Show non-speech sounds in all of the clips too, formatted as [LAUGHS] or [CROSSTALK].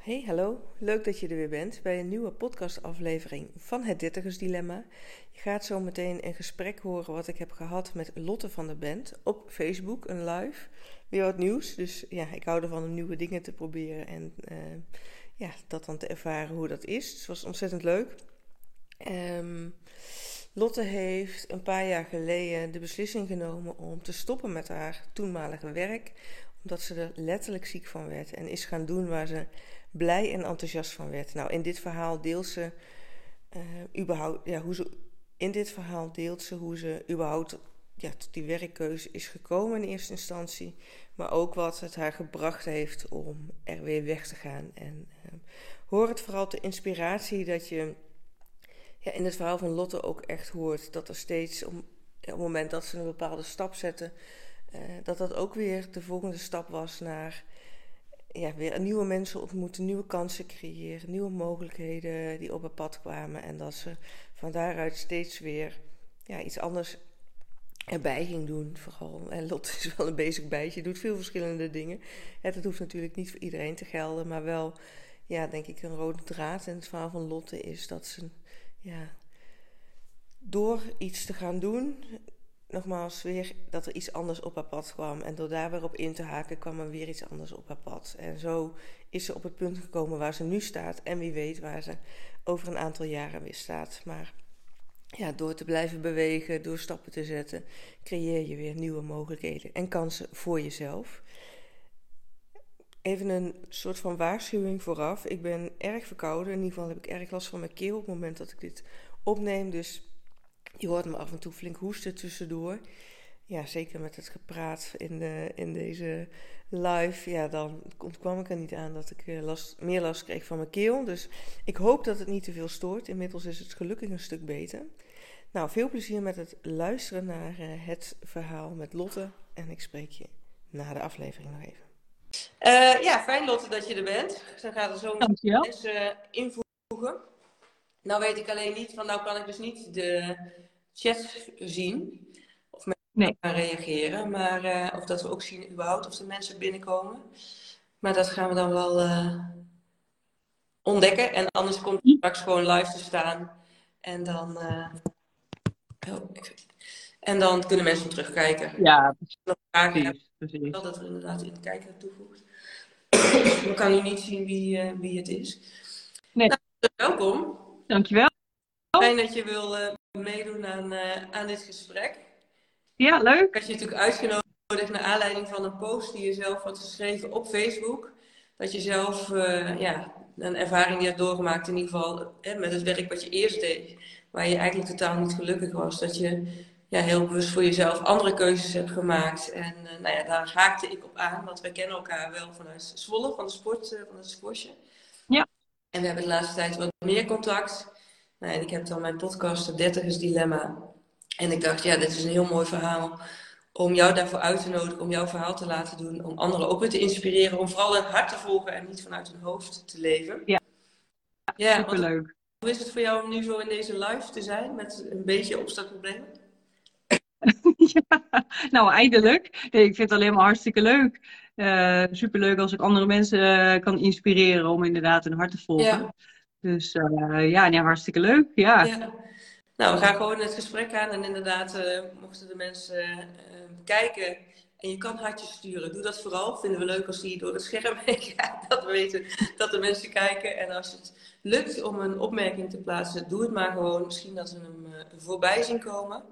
Hey, hallo. Leuk dat je er weer bent bij een nieuwe podcastaflevering van Het Dertigers Dilemma. Je gaat zo meteen een gesprek horen wat ik heb gehad met Lotte van de Band op Facebook, een live. Weer wat nieuws, dus ja, ik hou ervan om nieuwe dingen te proberen en uh, ja, dat dan te ervaren hoe dat is. Het was ontzettend leuk. Um, Lotte heeft een paar jaar geleden de beslissing genomen om te stoppen met haar toenmalige werk, omdat ze er letterlijk ziek van werd en is gaan doen waar ze blij en enthousiast van werd. Nou, in dit verhaal deelt ze uh, überhaupt, ja, hoe ze, in dit verhaal deelt ze hoe ze überhaupt ja, tot die werkkeuze is gekomen in eerste instantie, maar ook wat het haar gebracht heeft om er weer weg te gaan. En uh, hoor het vooral de inspiratie dat je ja, in het verhaal van Lotte ook echt hoort dat er steeds om, op het moment dat ze een bepaalde stap zetten, uh, dat dat ook weer de volgende stap was naar ja, weer nieuwe mensen ontmoeten, nieuwe kansen creëren, nieuwe mogelijkheden die op het pad kwamen. En dat ze van daaruit steeds weer ja, iets anders erbij ging doen. Vooral. [LAUGHS] En Lot is wel een bezig bijtje, doet veel verschillende dingen. Het, dat hoeft natuurlijk niet voor iedereen te gelden, maar wel, ja, denk ik, een rode draad in het verhaal van Lotte is dat ze, ja, door iets te gaan doen, nogmaals weer dat er iets anders op haar pad kwam. En door daar weer op in te haken kwam er weer iets anders op haar pad. En zo is ze op het punt gekomen waar ze nu staat. En wie weet waar ze over een aantal jaren weer staat. Maar ja, door te blijven bewegen, door stappen te zetten, creëer je weer nieuwe mogelijkheden en kansen voor jezelf. Even een soort van waarschuwing vooraf. Ik ben erg verkouden. In ieder geval heb ik erg last van mijn keel op het moment dat ik dit opneem. Dus je hoort me af en toe flink hoesten tussendoor. Ja, zeker met het gepraat in, de, in deze live. Ja, dan kwam ik er niet aan dat ik eh, last, meer last kreeg van mijn keel. Dus ik hoop dat het niet te veel stoort. Inmiddels is het gelukkig een stuk beter. Nou, veel plezier met het luisteren naar uh, het verhaal met Lotte. En ik spreek je na de aflevering nog even. Uh, ja, fijn Lotte dat je er bent. Dan gaat er zo mensen invoegen. Nou weet ik alleen niet, van nou kan ik dus niet de chat zien. Of mensen nee. gaan reageren. Maar, uh, of dat we ook zien überhaupt of de mensen binnenkomen. Maar dat gaan we dan wel uh, ontdekken. En anders komt het straks gewoon live te staan. En dan, uh, oh, en dan kunnen mensen terugkijken. Ja, nog vragen precies. Dat er inderdaad in de kijker toevoegt. [COUGHS] We kan nu niet zien wie, wie het is. Nee. Nou, welkom. Dankjewel. Fijn dat je wil uh, meedoen aan, uh, aan dit gesprek. Ja, leuk. Ik had je natuurlijk uitgenodigd naar aanleiding van een post die je zelf had geschreven op Facebook. Dat je zelf uh, ja, een ervaring die hebt doorgemaakt, in ieder geval met het werk wat je eerst deed, waar je eigenlijk totaal niet gelukkig was. Dat je ja, heel bewust voor jezelf andere keuzes hebt gemaakt. En nou ja, daar haakte ik op aan, want wij kennen elkaar wel vanuit Zwolle, van de sport, van het squashje. En we hebben de laatste tijd wat meer contact. Nou, en ik heb dan mijn podcast, het Dertigers Dilemma. En ik dacht, ja, dit is een heel mooi verhaal. Om jou daarvoor uit te nodigen, om jouw verhaal te laten doen. Om anderen ook weer te inspireren. Om vooral het hart te volgen en niet vanuit hun hoofd te leven. Ja, ja superleuk. Hoe is het voor jou om nu zo in deze live te zijn met een beetje opstartproblemen? [LAUGHS] ja, nou eindelijk. Nee, ik vind het alleen maar hartstikke leuk. Uh, superleuk als ik andere mensen uh, kan inspireren om inderdaad hun hart te volgen. Ja. Dus uh, ja, nee, hartstikke leuk. Ja. ja. Nou, we gaan gewoon het gesprek aan. En inderdaad, mochten de mensen kijken en je kan hartjes sturen, doe dat vooral. Vinden we leuk als die door het scherm [LAUGHS] heen gaat. Dat we weten dat de mensen kijken. En als het lukt om een opmerking te plaatsen, doe het maar gewoon. Misschien dat we hem voorbij zien komen.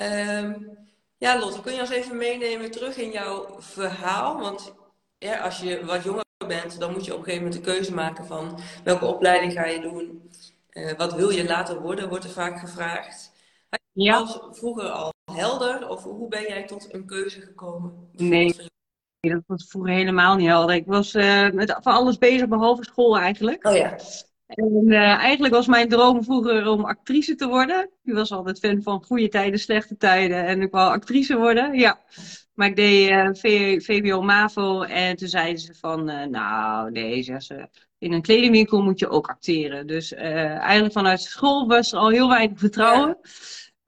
Um, ja, Lotte, kun je ons even meenemen terug in jouw verhaal? Want ja, als je wat jonger bent, dan moet je op een gegeven moment de keuze maken van welke opleiding ga je doen. Uh, wat wil je later worden, wordt er vaak gevraagd. Had je ja. vroeger al helder of hoe ben jij tot een keuze gekomen? Nee, dat was vroeger helemaal niet helder. Ik was uh, met van alles bezig behalve school eigenlijk. Oh ja. En uh, eigenlijk was mijn droom vroeger om actrice te worden. Ik was altijd fan van goede tijden, slechte tijden. En ik wou actrice worden, ja. Maar ik deed uh, VWO MAVO en toen zeiden ze van... Uh, nou, nee, ze, in een kledingwinkel moet je ook acteren. Dus eigenlijk vanuit school was er al heel weinig vertrouwen.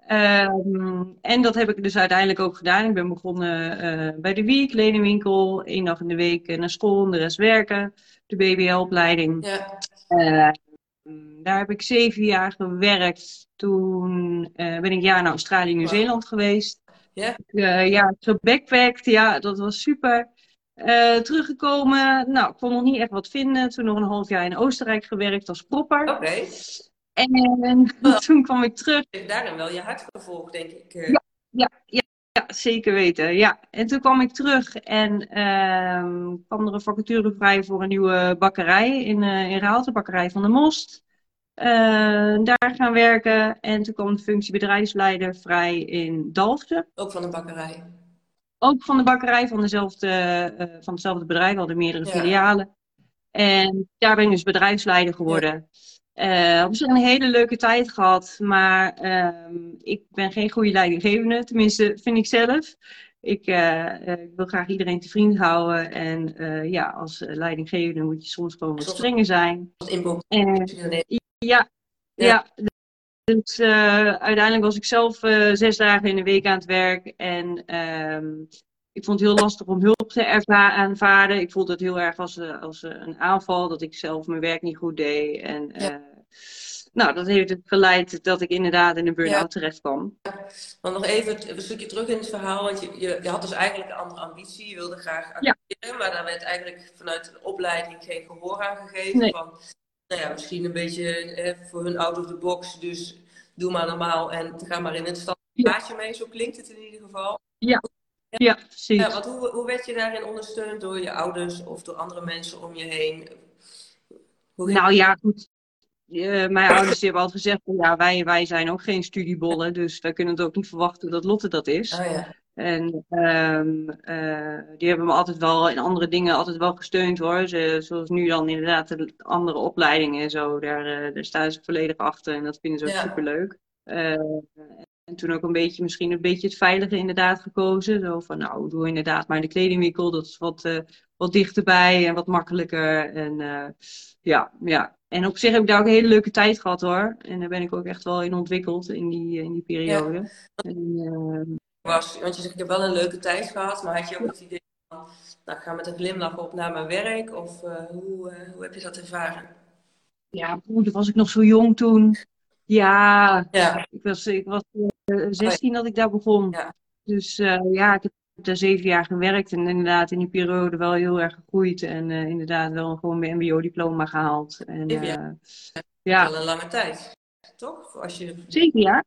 Ehm, en dat heb ik dus uiteindelijk ook gedaan. Ik ben begonnen bij de Wiek, lenenwinkel. één dag in de week naar school en de rest werken. De BBL-opleiding. Ja. Uh, daar heb ik zeven jaar gewerkt. Toen uh, ben ik jaar naar Australië en Nieuw-Zeeland geweest. Ja. ja, gebackpackt. Ja, dat was super. teruggekomen. Nou, ik kon nog niet echt wat vinden. Toen nog een half jaar in Oostenrijk gewerkt als propper. Oké. En [LAUGHS] toen kwam ik terug. Daarin wel je hart gevolgd, denk ik. Ja, ja, ja, zeker weten. Ja. En toen kwam ik terug en uh, kwam er een vacature vrij voor een nieuwe bakkerij in, uh, in Raalte, de bakkerij van de Most. Uh, daar gaan werken en toen kwam de functie bedrijfsleider vrij in Dalfsen. Ook van de bakkerij? Ook van de bakkerij, van, dezelfde, uh, van hetzelfde bedrijf, we hadden meerdere filialen. En daar ben ik dus bedrijfsleider geworden. Ja. Uh, op zich een hele leuke tijd gehad, maar uh, ik ben geen goede leidinggevende, tenminste vind ik zelf. Ik, uh, ik wil graag iedereen te vriend houden en ja, als leidinggevende moet je soms gewoon wat strenger zijn. ja, ja, dus uiteindelijk was ik zelf zes dagen in de week aan het werk en ehm, ik vond het heel lastig om hulp te aanvaarden. Ik voelde het heel erg als, als een aanval, dat ik zelf mijn werk niet goed deed. En ja. Nou, dat heeft geleid dat ik inderdaad in een burn-out ja. terecht kwam. Maar nog even een stukje terug in het verhaal. Want je, je, je had dus eigenlijk een andere ambitie. Je wilde graag acteren, maar daar werd eigenlijk vanuit de opleiding geen gehoor aan gegeven. Nee. Van, nou ja, misschien een beetje eh, voor hun out of the box. Dus doe maar normaal en ga maar in het standaardje mee. Zo klinkt het in ieder geval. Ja, ja, precies. Ja, want hoe, hoe werd je daarin ondersteund door je ouders of door andere mensen om je heen? nou ja, goed. Uh, mijn [LAUGHS] ouders hebben altijd gezegd, ja, wij, wij zijn ook geen studiebollen, dus wij kunnen het ook niet verwachten dat Lotte dat is. Oh, ja. En um, uh, die hebben me altijd wel in andere dingen altijd wel gesteund hoor. Ze, zoals nu dan inderdaad de andere opleidingen en zo, daar, uh, daar staan ze volledig achter en dat vinden ze ook ja. superleuk. En toen ook een beetje, misschien een beetje het veilige inderdaad gekozen. Zo van, nou, doe inderdaad maar de kledingwinkel, dat is wat, wat dichterbij en wat makkelijker. En ja, ja, en op zich heb ik daar ook een hele leuke tijd gehad hoor. En daar ben ik ook echt wel in ontwikkeld in die, eh, in die periode. Ja. En, uh... Was, want je zegt, ik heb wel een leuke tijd gehad, maar had je ook het idee van, nou, ik ga met een glimlach op naar mijn werk? Of hoe, hoe heb je dat ervaren? Ja, toen was ik nog zo jong toen. Ja, ja. ik was, ik was 16 dat ik daar begon. Ja. Dus ja, ik heb daar zeven jaar gewerkt en inderdaad in die periode wel heel erg gegroeid. En uh, inderdaad wel gewoon mijn mbo-diploma gehaald. En, uh, ja. een lange tijd, toch? Als je... Zeven jaar.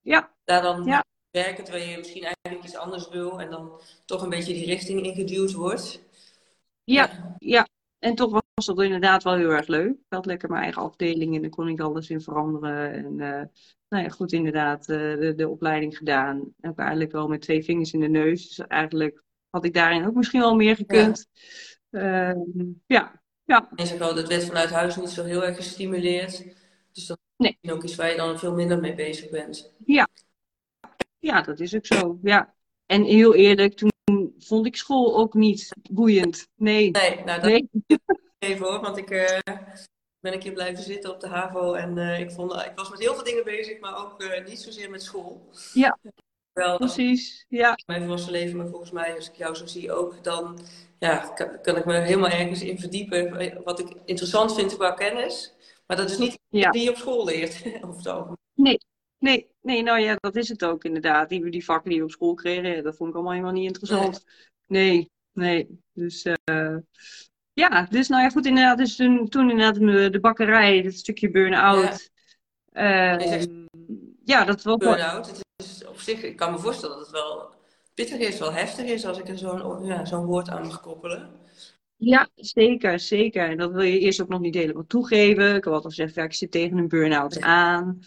Ja. Daar dan ja. werken terwijl je misschien eigenlijk iets anders wil en dan toch een beetje die richting ingeduwd wordt. Ja, ja. En toch was dat inderdaad wel heel erg leuk. Ik had lekker mijn eigen afdeling en dan kon ik alles in veranderen. En uh, nou ja, goed, inderdaad, uh, de, de opleiding gedaan. Heb eigenlijk wel met twee vingers in de neus. Dus eigenlijk had ik daarin ook misschien wel meer gekund. Ja. Uh, ja. ja. En zeg wel, dat werd vanuit huis niet zo heel erg gestimuleerd. Dus dat nee. is ook iets waar je dan veel minder mee bezig bent. Ja. Ja, dat is ook zo. Ja. En heel eerlijk, toen vond ik school ook niet boeiend. Nee. Nee, nou dat nee. [LAUGHS] even hoor, want ik uh, ben een keer blijven zitten op de HAVO en uh, ik, vond, ik was met heel veel dingen bezig, maar ook uh, niet zozeer met school. Ja, Wel, precies. Ja. Mijn volwassen leven, maar volgens mij, als ik jou zo zie ook, dan ja, kan, kan ik me helemaal ergens in verdiepen wat ik interessant vind qua kennis. Maar dat is niet ja. die je op school leert, [LAUGHS] of zo. Nee, Nee, nee, nou ja, dat is het ook inderdaad. Die, die vakken die we op school kregen, dat vond ik allemaal helemaal niet interessant. Nee, nee. Dus uh, ja, dus nou ja, goed, inderdaad. Dus toen, toen inderdaad de bakkerij, dat stukje burn-out. Ja. Uh, ja, dat was Burn-out, het is op zich, ik kan me voorstellen dat het wel pittig is, wel heftig is als ik er zo'n ja, zo'n woord aan mag koppelen. Ja, zeker, zeker. En dat wil je eerst ook nog niet helemaal toegeven. Ik had altijd gezegd, ja, ik zit tegen een burn-out aan.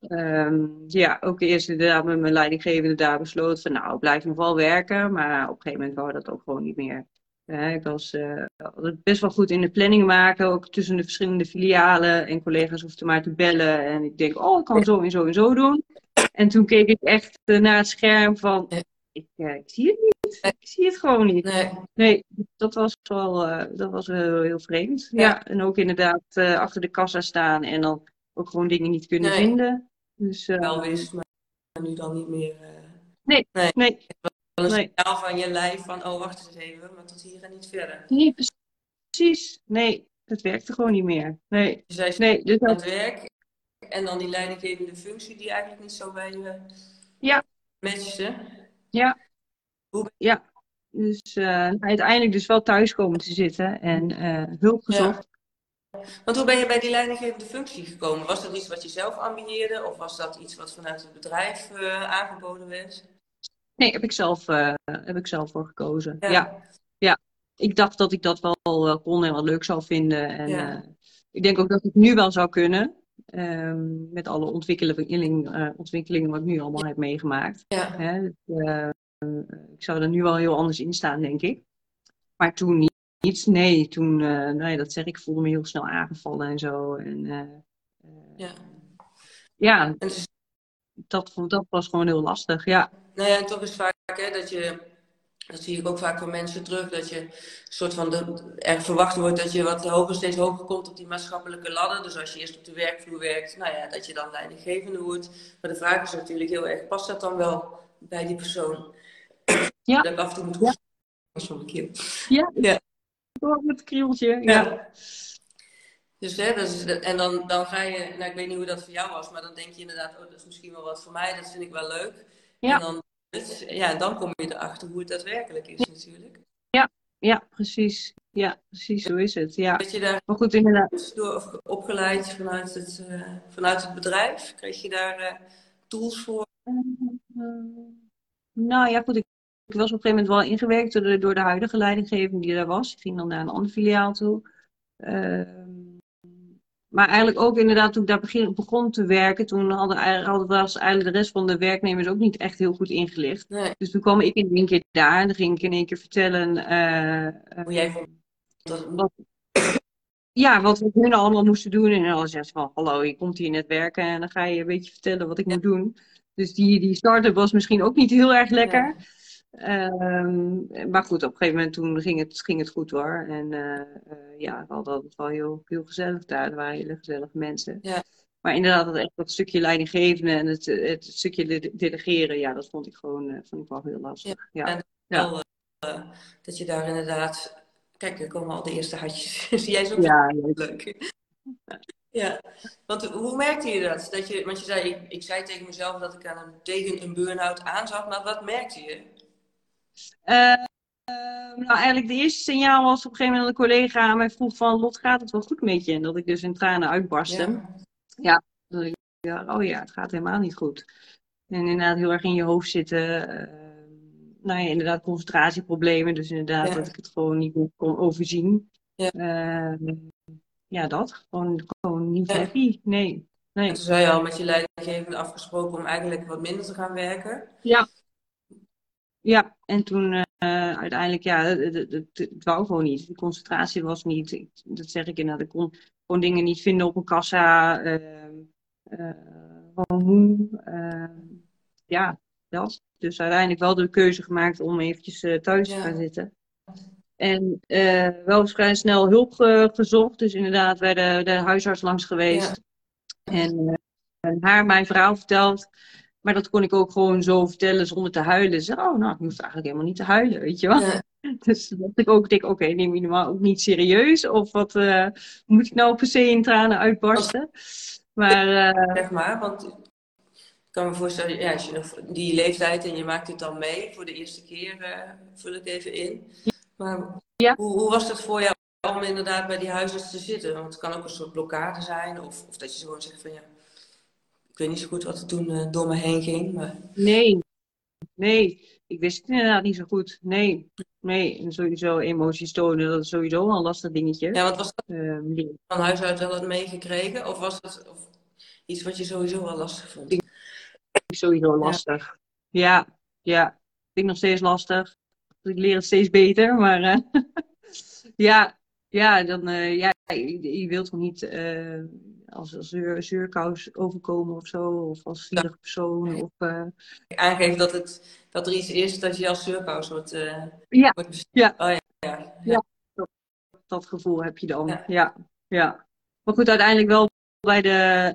Um, ja, ook eerst inderdaad met mijn leidinggevende daar besloten van nou, blijf nog wel werken. Maar op een gegeven moment wou dat ook gewoon niet meer. ik was uh, best wel goed in de planning maken, ook tussen de verschillende filialen. En collega's hoefden maar te bellen. En ik denk, oh, ik kan zo en zo en zo doen. En toen keek ik echt uh, naar het scherm van, ik, ik, zie het niet. Ik zie het gewoon niet. Nee, nee dat was wel, dat was heel, heel vreemd. Ja. ja. en ook inderdaad achter de kassa staan en dan ook gewoon dingen niet kunnen vinden. Dus, uh, wel wist, maar nu dan niet meer. Uh... Nee, nee. nee. Wel een nee. signaal van je lijf van, oh wacht eens even, maar tot hier en niet verder. Nee, precies. Nee, het werkte gewoon niet meer. Nee. Dus hij nee, dus aan het werk en dan die leidinggevende functie die eigenlijk niet zo bij je ja. matchte. Ja. Hoe... Ja. Dus uh, uiteindelijk dus wel thuis komen te zitten en uh, hulp gezocht. Want hoe ben je bij die leidinggevende functie gekomen? Was dat iets wat je zelf ambieerde of was dat iets wat vanuit het bedrijf uh, aangeboden werd? Nee, heb ik zelf, heb ik zelf voor gekozen. Ja. ja. ja. ik dacht dat ik dat wel kon en wat leuk zou vinden. En ja. ik denk ook dat ik nu wel zou kunnen. Um, met alle ontwikkeling, ontwikkelingen wat ik nu allemaal heb meegemaakt. Ja. Hè, dus, ik zou er nu wel heel anders in staan, denk ik. Maar toen niet. Nee, toen, uh, nee, dat zeg ik, voelde me heel snel aangevallen en zo. En, ja. Ja, dus... dat, dat was gewoon heel lastig, ja. Nou ja, en toch is vaak hè, dat je dat zie ik ook vaak van mensen terug, dat je soort van de, er verwacht wordt dat je wat hoger, steeds hoger komt op die maatschappelijke ladder. Dus als je eerst op de werkvloer werkt, nou ja, dat je dan leidinggevende wordt. Maar de vraag is natuurlijk heel erg, past dat dan wel bij die persoon? Ja. Dat ik af en toe moet ja. van keer. Ja, ja. met het krieltje, ja. ja. Dus hè, dat is, en dan, dan ga je, nou ik weet niet hoe dat voor jou was, maar dan denk je inderdaad, oh dat is misschien wel wat voor mij, dat vind ik wel leuk. Ja. En dan dus, ja, dan kom je erachter hoe het daadwerkelijk is natuurlijk. Ja, ja, precies. Ja, precies, zo is het. Ja. Werd je daar maar goed, inderdaad. door opgeleid vanuit het, uh, vanuit het bedrijf? Kreeg je daar uh, tools voor? Uh, nou ja, goed. Ik, ik, was op een gegeven moment wel ingewerkt door de, door de huidige leidinggeving die er was. Ik ging dan naar een ander filiaal toe. Ehm, maar eigenlijk ook inderdaad, toen ik daar begin, begon te werken, toen hadden, hadden, was eigenlijk de rest van de werknemers ook niet echt heel goed ingelicht. Nee. Dus toen kwam ik in één keer daar en dan ging ik in één keer vertellen. Uh, Hoe jij vond dat... Wat, ja, wat we hun allemaal moesten doen. En dan zei ze van, hallo, je komt hier net werken en dan ga je een beetje vertellen wat ik moet doen. Dus die, die start-up was misschien ook niet heel erg lekker. Um, maar goed, op een gegeven moment toen ging het, ging het goed hoor. En uh, uh, ja, we hadden het wel heel, heel gezellig daar. Er waren hele gezellige mensen. Ja. Maar inderdaad, dat, echt dat stukje leidinggeven en het, het, stukje delegeren, ja, dat vond ik gewoon uh, vond ik wel heel lastig. Ja, En ja. Dat je daar inderdaad... Kijk, er komen al de eerste hartjes. Zie [LAUGHS] jij zo ja, leuk? Ja, want hoe merkte je dat? dat je, want je zei, ik, ik zei tegen mezelf dat ik aan een, tegen een burn-out aanzag, maar wat merkte je? Uh, nou, eigenlijk de eerste signaal was op een gegeven moment dat een collega aan mij vroeg van... Lot, gaat het wel goed met je? En dat ik dus in tranen uitbarstte. Ja, ja dat ik dacht, oh ja, het gaat helemaal niet goed. En inderdaad heel erg in je hoofd zitten. Uh, nou ja, inderdaad concentratieproblemen. Dus inderdaad dat ik het gewoon niet meer kon overzien. Ja, uh, ja dat. Gewoon, gewoon niet happy. Nee. nee. toen zei je al met je leidinggevende afgesproken om eigenlijk wat minder te gaan werken. Ja. Ja, en toen uh, uiteindelijk, ja, het, wou gewoon niet. De concentratie was niet, ik, dat zeg ik inderdaad, ik kon gewoon dingen niet vinden op een kassa. Uh, uh, gewoon moe. Ehm, ja, dat. Dus uiteindelijk wel de keuze gemaakt om eventjes eh, thuis te gaan zitten. En wel vrij snel hulp gezocht. Dus inderdaad werden de huisarts langs geweest. Ja. En haar mijn verhaal verteld. Maar dat kon ik ook gewoon zo vertellen zonder te huilen. Ze oh, nou, ik hoef eigenlijk helemaal niet te huilen, weet je wel. [LAUGHS] Dus dat ik ook denk, oké, neem je normaal ook niet serieus? Of wat uh, moet ik nou per se in tranen uitbarsten? Maar, uh... [LAUGHS] Zeg maar, want ik kan me voorstellen, ja, als je nog die leeftijd en je maakt het dan mee voor de eerste keer, uh, vul ik even in. Maar ja. hoe, hoe was het voor jou om inderdaad bij die huisarts te zitten? Want het kan ook een soort blokkade zijn, of, of dat je gewoon zegt van ja ik weet niet zo goed wat er toen uh, door me heen ging. Maar... Nee, nee. Ik wist het inderdaad niet zo goed. Nee, nee. En sowieso emoties tonen, dat is sowieso wel een lastig dingetje. Ja, wat was dat uh, van huis uit wel meegekregen? Of was het of iets wat je sowieso wel lastig vond? Ik, sowieso lastig. Ja, ja. ja. Ik vind nog steeds lastig. Ik leer het steeds beter, maar uh, [LAUGHS] ja, ja, dan, uh, ja, je, je wilt toch niet als, zuur, zuurkous overkomen of zo, of als zielige persoon. Of, uh... Aangeven dat, het, dat er iets is dat je als zuurkous wordt, uh, ja. wordt ja. Oh, ja. ja. ja. Dat, dat, gevoel heb je dan. Ja. ja. Maar goed, uiteindelijk wel bij de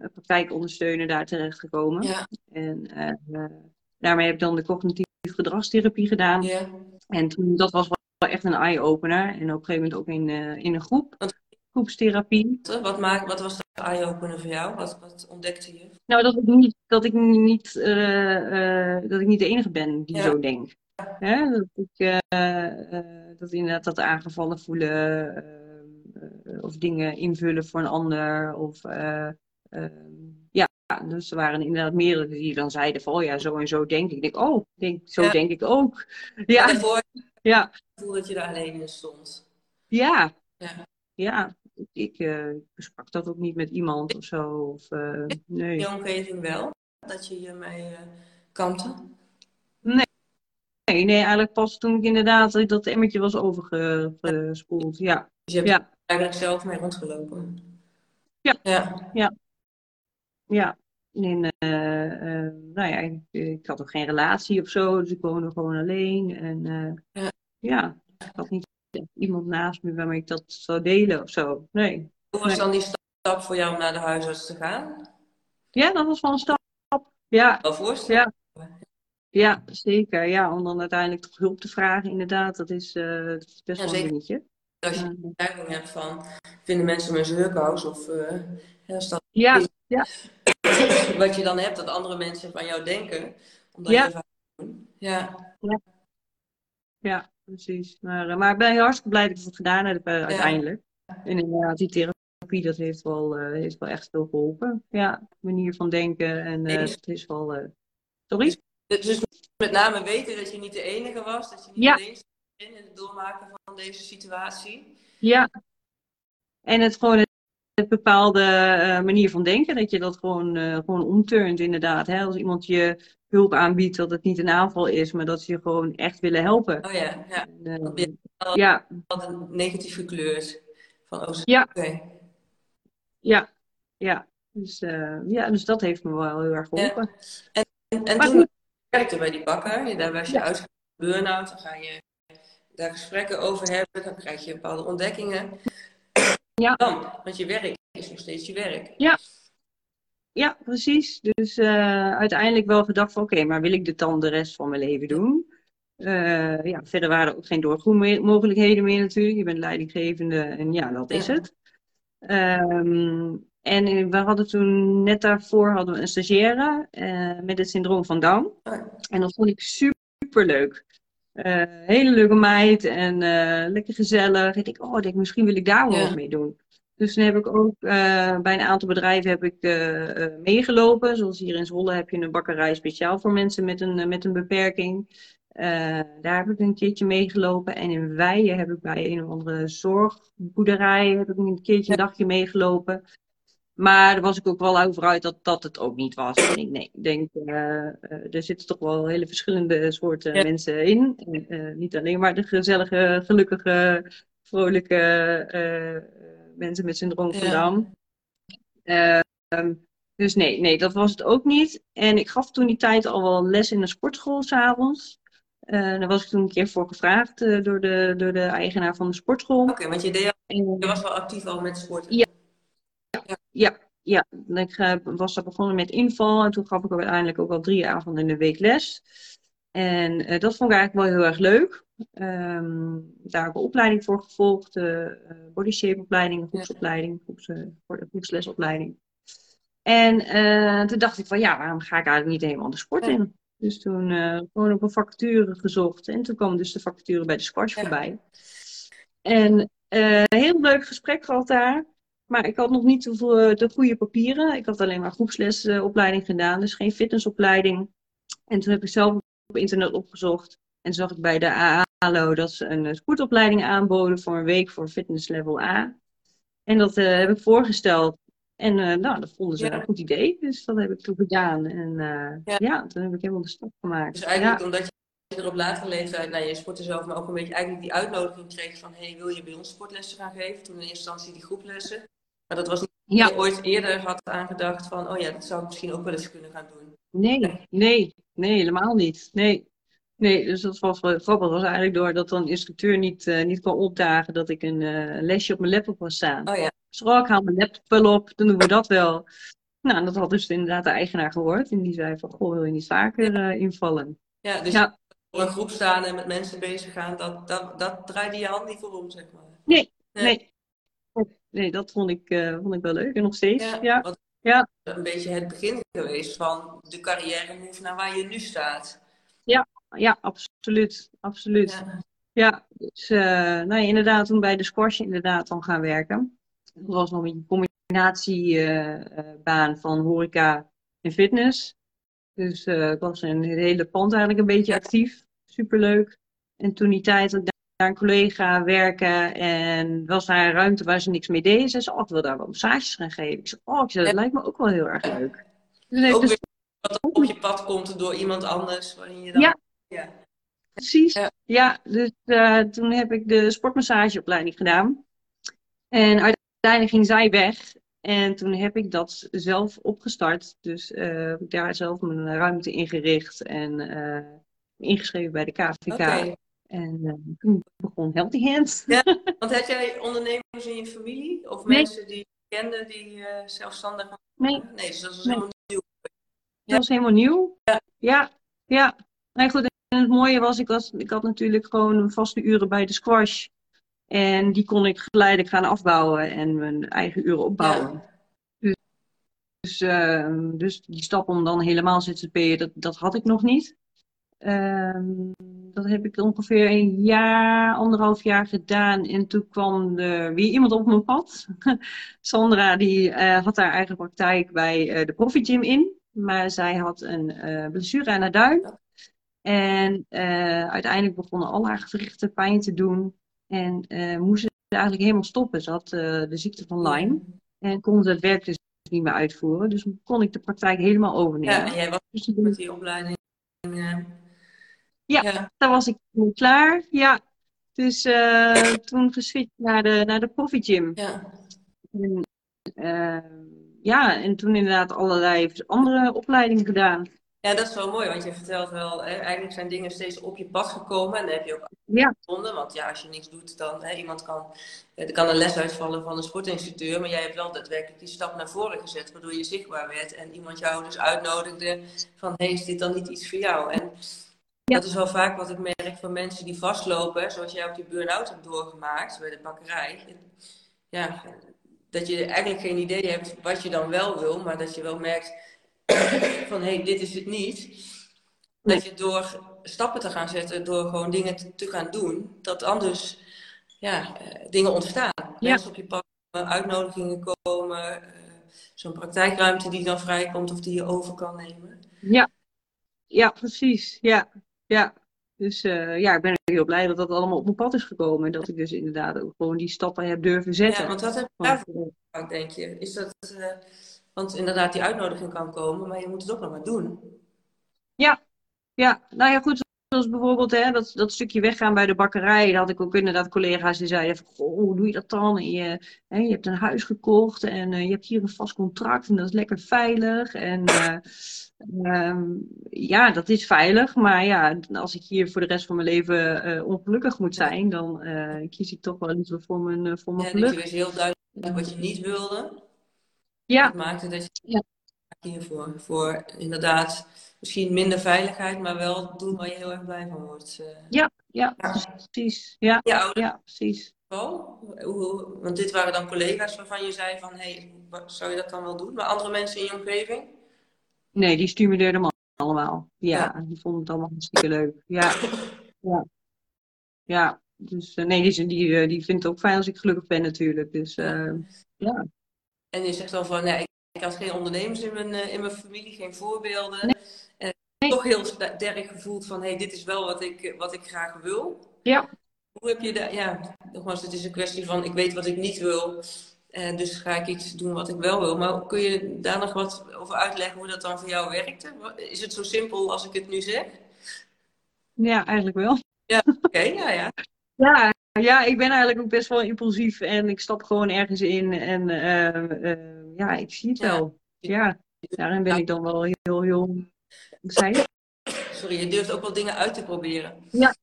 uh, praktijkondersteuner daar terechtgekomen. Ja. En uh, daarmee heb ik dan de cognitieve gedragstherapie gedaan. Ja. En toen, dat was wel echt een eye-opener. En op een gegeven moment ook in, uh, in een groep, groepstherapie. Wat, maak, wat was de eye-opener voor jou? Wat, wat ontdekte je? Nou, dat ik niet, dat ik niet, dat ik niet de enige ben die Ja. zo denkt. Hè? Dat ik dat inderdaad dat aangevallen voelen of dingen invullen voor een ander. Of, ja, dus er waren inderdaad meerdere die dan zeiden van, oh ja, zo en zo denk ik. Ik denk, oh, denk, zo Ja. denk ik ook. Ja. Ja, het gevoel dat je daar alleen in stond. ja. Ja. Ja, ik uh, besprak dat ook niet met iemand of zo. Of, uh, nee. In je omgeving wel? Dat je hiermee uh, kampte? Nee, nee, eigenlijk pas toen ik inderdaad dat emmertje was overgespoeld. Ja, Dus je hebt ja, eigenlijk zelf mee rondgelopen? Ja. Ja. ja. Eh, eh, nou ja, ik, ik had ook geen relatie of zo, dus ik woonde gewoon alleen. En eh, Ja. ja, ik had niet iemand naast me waarmee ik dat zou delen of zo. Nee. Hoe was Nee. dan die stap voor jou om naar de huisarts te gaan? Ja, dat was wel een stap. Ja, Wel voorstellen? Ja. ja, zeker. Ja, om dan uiteindelijk toch hulp te vragen, inderdaad, dat is, eh, dat is best Ja, wel een dingetje. Als je Ja. een neiging hebt van, vinden mensen me zeurkous of uh, als dat Ja, [COUGHS] wat je dan hebt, dat andere mensen van jou denken, omdat Ja. je vaak doen. Ja. ja, precies. Maar, eh, maar ik ben heel hartstikke blij dat ik het gedaan heb eh, uiteindelijk. En inderdaad, die therapie, dat heeft wel, eh, heeft wel echt veel geholpen. Ja, manier van denken en Eens. het is wel... Sorry? Dus dus met name weten dat je niet de enige was, dat je niet Ja. alleen in het doormaken van deze situatie. Ja. En het gewoon het, bepaalde manier van denken, dat je dat gewoon, eh, gewoon omturnt inderdaad. Hè? Als iemand je hulp aanbiedt, dat het niet een aanval is, maar dat ze je gewoon echt willen helpen. Oh ja, ja. En, eh, Dat ja, Wat een negatief gekleurd. Van, oh, Ja. ja, ja. Dus, eh, ja, dus dat heeft me wel heel erg geholpen. En, en toen goed. werkte bij die bakker, daar was je Ja. uit burn-out, dan ga je daar gesprekken over hebben, dan krijg je bepaalde ontdekkingen. Ja. Dan, want je werk is nog steeds je werk. Ja, precies. Dus eh, uiteindelijk wel gedacht van oké, maar wil ik dit dan de rest van mijn leven doen? Eh, ja, verder waren er ook geen doorgroeimogelijkheden meer natuurlijk. Je bent leidinggevende en ja, dat is Ja. het. Ehm, en we hadden toen net daarvoor hadden we een stagiaire eh, met het syndroom van Down. Oh ja. En dat vond ik super leuk. hele leuke meid en lekker gezellig. Ik denk, oh, denk, misschien wil ik daar wel Ja. wat mee doen. Dus toen heb ik ook eh, bij een aantal bedrijven heb ik, eh, eh, meegelopen. Zoals hier in Zwolle heb je een bakkerij speciaal voor mensen met een, met een beperking. Daar heb ik een keertje meegelopen. En in Weijen heb ik bij een of andere zorgboerderij heb ik een keertje een dagje meegelopen. Maar daar was ik ook wel over uit dat dat het ook niet was. En ik, nee, ik denk, er zitten toch wel hele verschillende soorten Ja. mensen in. En, niet alleen maar de gezellige, gelukkige, vrolijke mensen met syndroom van Ja. Down. Ehm, dus nee, nee, dat was het ook niet. En ik gaf toen die tijd al wel les in een sportschool s'avonds. Uh, daar was ik toen een keer voor gevraagd eh, door, de, door de eigenaar van de sportschool. Oké, want je, deed, al- je was wel actief al met sporten. Ja. Ja, ja. ik eh, was daar begonnen met inval en toen gaf ik uiteindelijk ook al drie avonden in de week les. En eh, dat vond ik eigenlijk wel heel erg leuk. Ehm, daar heb ik een opleiding voor gevolgd, uh, body shape opleiding, groepsopleiding, groeps, uh, groepslesopleiding. En toen dacht ik van ja, waarom ga ik eigenlijk niet helemaal de sport Ja. in? Dus toen gewoon op een vacature gezocht en toen kwam dus de vacature bij de squash Ja. voorbij. En een heel leuk gesprek gehad daar. Maar ik had nog niet de, de goede papieren. Ik had alleen maar groepslesopleiding gedaan, dus geen fitnessopleiding. En toen heb ik zelf op internet opgezocht. En zag ik bij de ALO dat ze een sportopleiding aanboden voor een week voor fitness level A. En dat uh, heb ik voorgesteld. En uh, nou, dat vonden ze Ja. een goed idee. Dus dat heb ik toen gedaan. En uh, Ja. ja. toen heb ik helemaal de stap gemaakt. Dus eigenlijk ja. omdat je er op latere leeftijd naar je sporten zelf, maar ook een beetje eigenlijk die uitnodiging kreeg van hey, wil je bij ons sportlessen gaan geven? Toen in eerste instantie die groeplessen. Maar dat was niet Ja. ooit eerder had aangedacht van oh ja, dat zou ik misschien ook wel eens kunnen gaan doen. Nee, nee, nee, helemaal niet. Nee. Nee, dus dat was wel grappig. Dat was eigenlijk doordat dan instructeur niet, uh, niet kon opdagen dat ik een uh, lesje op mijn laptop was staan. Oh ja. Schrok, haal mijn laptop wel op, dan doen we dat wel. Nou, en dat had dus inderdaad de eigenaar gehoord. En die zei van, goh, wil je niet vaker uh, invallen? Ja, dus ja. voor een groep staan en met mensen bezig gaan, dat, dat, dat draaide je hand niet voor om, zeg maar. Nee, nee. Nee, dat vond ik, uh, vond ik wel leuk. En nog steeds, ja. ja. ja. Een beetje het begin geweest van de carrière move naar waar je nu staat. Ja, ja absoluut. absoluut. Ja, ja dus uh, nou ja, inderdaad toen bij de squash inderdaad dan gaan werken. Dat was nog een combinatiebaan uh, van horeca en fitness. Dus ik was in het hele pand eigenlijk een beetje actief. Superleuk. En toen die tijd daar een collega werken en was daar een ruimte waar ze niks mee deden. Ze zei, oh, ik wil daar wel massages gaan geven. Ik zei, oh, ik zei, dat lijkt me ook wel heel erg leuk. Dus ook dus... weer wat op je pad komt door iemand anders. Waarin je dan... ja. ja. Precies. Ja, ja dus uh, toen heb ik de sportmassageopleiding gedaan. En uiteindelijk ging zij weg. En toen heb ik dat zelf opgestart. Dus uh, daar zelf mijn ruimte ingericht en uh, ingeschreven bij de KVK. Okay. En uh, toen begon Healthy Hands. Ja, want had jij ondernemers in je familie? Of mensen die je kende die uh, zelfstandig Nee. Nee, dus dat was helemaal nieuw. Dat was helemaal nieuw. Ja. Ja, ja. Nee, goed, en het mooie was, ik, was, ik had natuurlijk gewoon vaste uren bij de squash. En die kon ik geleidelijk gaan afbouwen en mijn eigen uren opbouwen. Ja. Dus, dus, uh, dus die stap om dan helemaal ZZP'er, dat, dat had ik nog niet. Um, dat heb ik ongeveer een jaar, anderhalf jaar gedaan. En toen kwam er weer iemand op mijn pad. [LAUGHS] Sandra, die uh, had haar eigen praktijk bij uh, de Profit Gym in. Maar zij had een uh, blessure aan haar duim. En uiteindelijk begonnen al haar gewrichten pijn te doen. En moest ze eigenlijk helemaal stoppen. Ze had de ziekte van Lyme. En kon ze het werk dus niet meer uitvoeren. Dus kon ik de praktijk helemaal overnemen. Ja, en jij was dus met die opleiding ja, ja, daar was ik klaar. Ja, dus uh, toen geswitcht naar de, naar de Profit Gym. Ja. En, uh, ja, en toen inderdaad allerlei andere opleidingen gedaan. Ja, dat is wel mooi, want je vertelt wel, hè, eigenlijk zijn dingen steeds op je pad gekomen en daar heb je ook ja. gevonden. Want ja, als je niks doet, dan hè, iemand kan, er kan een les uitvallen van een sportinstructeur, maar jij hebt wel daadwerkelijk die stap naar voren gezet, waardoor je zichtbaar werd en iemand jou dus uitnodigde van, hé, hey, is dit dan niet iets voor jou? En dat is wel vaak wat ik merk van mensen die vastlopen, zoals jij ook die burn-out hebt doorgemaakt bij de bakkerij. Ja, dat je eigenlijk geen idee hebt wat je dan wel wil, maar dat je wel merkt [CLEARS THROAT] van hé, hey, dit is het niet. Dat je door stappen te gaan zetten, door gewoon dingen te, gaan doen, dat anders ja, eh, dingen ontstaan. Ja. Mensen op je pad, uitnodigingen komen, uh, zo'n praktijkruimte die dan vrijkomt of die je over kan nemen. Ja, ja precies. Ja, ja, dus uh, ja, ik ben heel blij dat dat allemaal op mijn pad is gekomen. En dat ik dus inderdaad ook gewoon die stappen heb durven zetten. Ja, want wat heb je daarvoor gepakt, denk je? Is dat, uh, want inderdaad, die uitnodiging kan komen, maar je moet het ook nog maar doen. Ja, ja. nou ja, goed. Zoals bijvoorbeeld hè, dat, dat stukje weggaan bij de bakkerij. Daar had ik ook inderdaad collega's die zeiden: van, Goh, hoe doe je dat dan? En je, hè, je hebt een huis gekocht en uh, je hebt hier een vast contract en dat is lekker veilig. En Um, ja, dat is veilig. Maar ja, als ik hier voor de rest van mijn leven uh, ongelukkig moet zijn, dan kies ik toch wel liever voor mijn, voor mijn ja, geluk. Je wist heel duidelijk wat je niet wilde. Ja. Dat maakte dat je ja. Hiervoor voor inderdaad misschien minder veiligheid, maar wel doen waar je heel erg blij van wordt. Ja, ja, precies. Ja, ja, ja precies. Want dit waren dan collega's waarvan je zei van, hé, hey, zou je dat dan wel doen? Maar andere mensen in je omgeving? Nee, die stimuleerden me allemaal. Ja, die vonden het allemaal hartstikke leuk. Ja, [LAUGHS] ja. ja. Dus uh, nee, die, die, uh, die vindt het ook fijn als ik gelukkig ben natuurlijk. Dus uh, ja. En je zegt dan van, nee, ik had geen ondernemers in mijn, in mijn familie, geen voorbeelden. Nee. En nee. toch heel sterk gevoeld van, hé, hey, dit is wel wat ik, wat ik graag wil. Ja. Hoe heb je dat, ja, nogmaals, het is een kwestie van, ik weet wat ik niet wil. En dus ga ik iets doen wat ik wel wil. Maar kun je daar nog wat over uitleggen hoe dat dan voor jou werkte? Is het zo simpel als ik het nu zeg? Ja, eigenlijk wel. Ja, oké, ja, ja. [LAUGHS] Ja, ja, ik ben eigenlijk ook best wel impulsief en ik stap gewoon ergens in en uh, uh, ja, ik zie het wel. Ja, daarin ben ik dan wel heel, heel, zei Sorry, je durft ook wel dingen uit te proberen. Ja,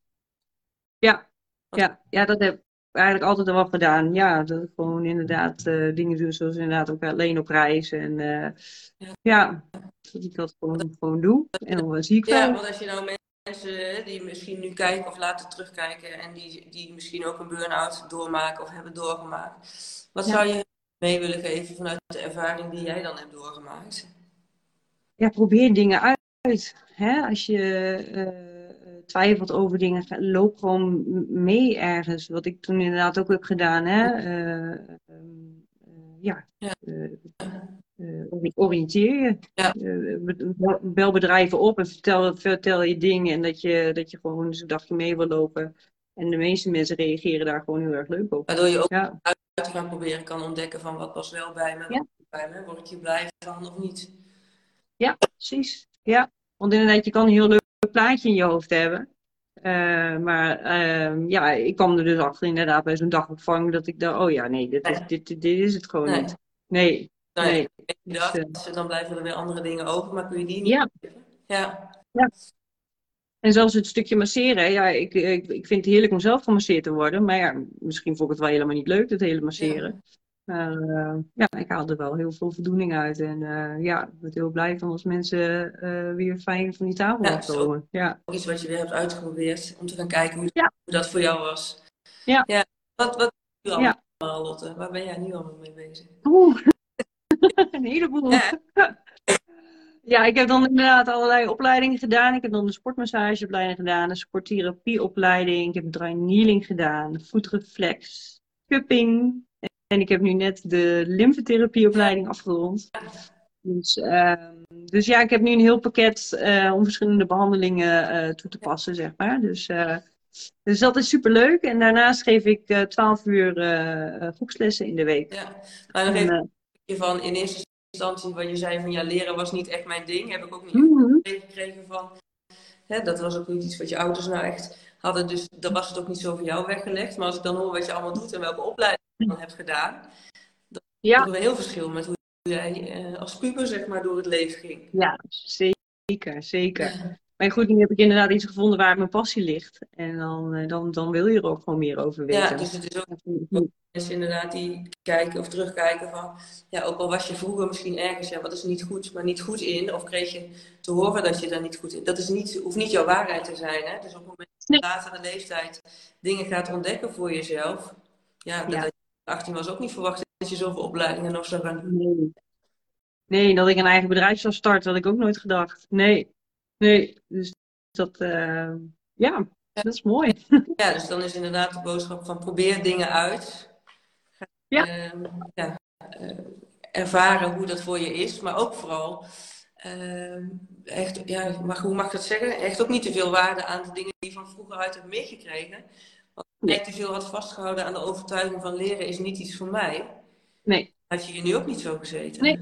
ja, ja, ja dat heb, eigenlijk altijd al wel gedaan. Ja, dat ik gewoon inderdaad eh, dingen doen zoals inderdaad ook alleen op reis. En eh, Ja. ja. dat ik dat gewoon, gewoon doe. En dan zie ik Ja, wel. want als je nou mensen die misschien nu kijken of later terugkijken en die, die misschien ook een burn-out doormaken of hebben doorgemaakt, wat Ja. zou je mee willen geven vanuit de ervaring die jij dan hebt doorgemaakt? Ja, probeer dingen uit. Hè? Als je eh, twijfelt over dingen, loop gewoon mee ergens. Wat ik toen inderdaad ook heb gedaan. Hè? Eh, ehm, eh, ja, Ja. eh, eh, ori- oriënteer je. Ja. Eh, be- bel bedrijven op en vertel, vertel je dingen. En dat je, dat je gewoon eens een dagje mee wil lopen. En de meeste mensen reageren daar gewoon heel erg leuk op. Waardoor je ook Ja, uit te gaan proberen kan ontdekken van wat was wel bij me, Ja. bij me, word ik hier blij van of niet. ja precies. Ja, want inderdaad, je kan een heel leuk plaatje in je hoofd hebben. Eh, maar ehm, ja, ik kwam er dus achter inderdaad bij zo'n dagopvang dat ik dacht, oh ja, nee, dit is, dit, dit, dit is het gewoon Nee. niet. Nee, nee. ja, Dus, eh, dan blijven er weer andere dingen over, maar kun je die niet ja, Ja, en zelfs het stukje masseren. Ja, ik, ik, ik vind het heerlijk om zelf gemasseerd te worden. Maar ja, misschien vond ik het wel helemaal niet leuk, dat hele masseren. Maar eh, ja, ik haal er wel heel veel voldoening uit. En eh, ja, ik ben heel blij van als mensen eh, weer fijn van die tafel Ja, afkomen. Ja, ook iets wat je weer hebt uitgeprobeerd om te gaan kijken hoe, Ja. dat voor jou was. Ja. Wat, wat nu al, Ja. Lotte? Waar ben jij nu allemaal mee bezig? Oeh, [LAUGHS] een heleboel. Ja. [LAUGHS] Ja, ik heb dan inderdaad allerlei opleidingen gedaan. Ik heb dan de sportmassageopleiding gedaan, de sporttherapieopleiding. Ik heb dry kneeling gedaan, voetreflex, cupping. En ik heb nu net de lymfetherapieopleiding afgerond. Dus, ehm, dus ja, ik heb nu een heel pakket eh, om verschillende behandelingen eh, toe te passen, zeg maar. Dus, eh, dus dat is superleuk. En daarnaast geef ik 12 uur groepslessen in de week. Ja. Maar nog En, even een beetje van in eerste instantie wat je zei van ja, leren was niet echt mijn ding. Heb ik ook niet mhm. meegekregen van. Hè, dat was ook niet iets wat je ouders nou echt hadden. Dus dan was het ook niet zo voor jou weggelegd. Maar als ik dan hoor wat je allemaal doet en welke opleiding je dan hebt gedaan. Ja. Dat is een heel verschil met hoe jij eh, als puber zeg maar door het leven ging. Ja, zeker, zeker. Maar goed, nu heb ik inderdaad iets gevonden waar mijn passie ligt. En dan, eh, dan, dan wil je er ook gewoon meer over weten. Ja, dus het is ook mensen inderdaad die kijken of terugkijken van, ja, ook al was je vroeger misschien ergens, ja, wat is niet goed, maar niet goed in, of kreeg je te horen dat je daar niet goed in, dat is niet, hoeft niet jouw waarheid te zijn, hè. Dus op het moment dat je later in de leeftijd dingen gaat ontdekken voor jezelf, ja, dat, Ja. dat je 18 was ook niet verwacht dat je zoveel opleidingen nog zou gaan doen. Nee. Nee, dat ik een eigen bedrijf zou starten, had ik ook nooit gedacht. Nee, nee. Dus dat, eh, ja, dat is mooi. [LAUGHS] Ja, dus dan is inderdaad de boodschap van probeer dingen uit. Ja. ehm, ja, eh, ervaren hoe dat voor je is, maar ook vooral, ehm, echt, ja, maar hoe mag ik dat zeggen? Echt ook niet te veel waarde aan de dingen die je van vroeger uit hebt meegekregen. Want te veel had vastgehouden aan de overtuiging van leren is niet iets voor mij, Nee, had je hier nu ook niet zo gezeten. Nee.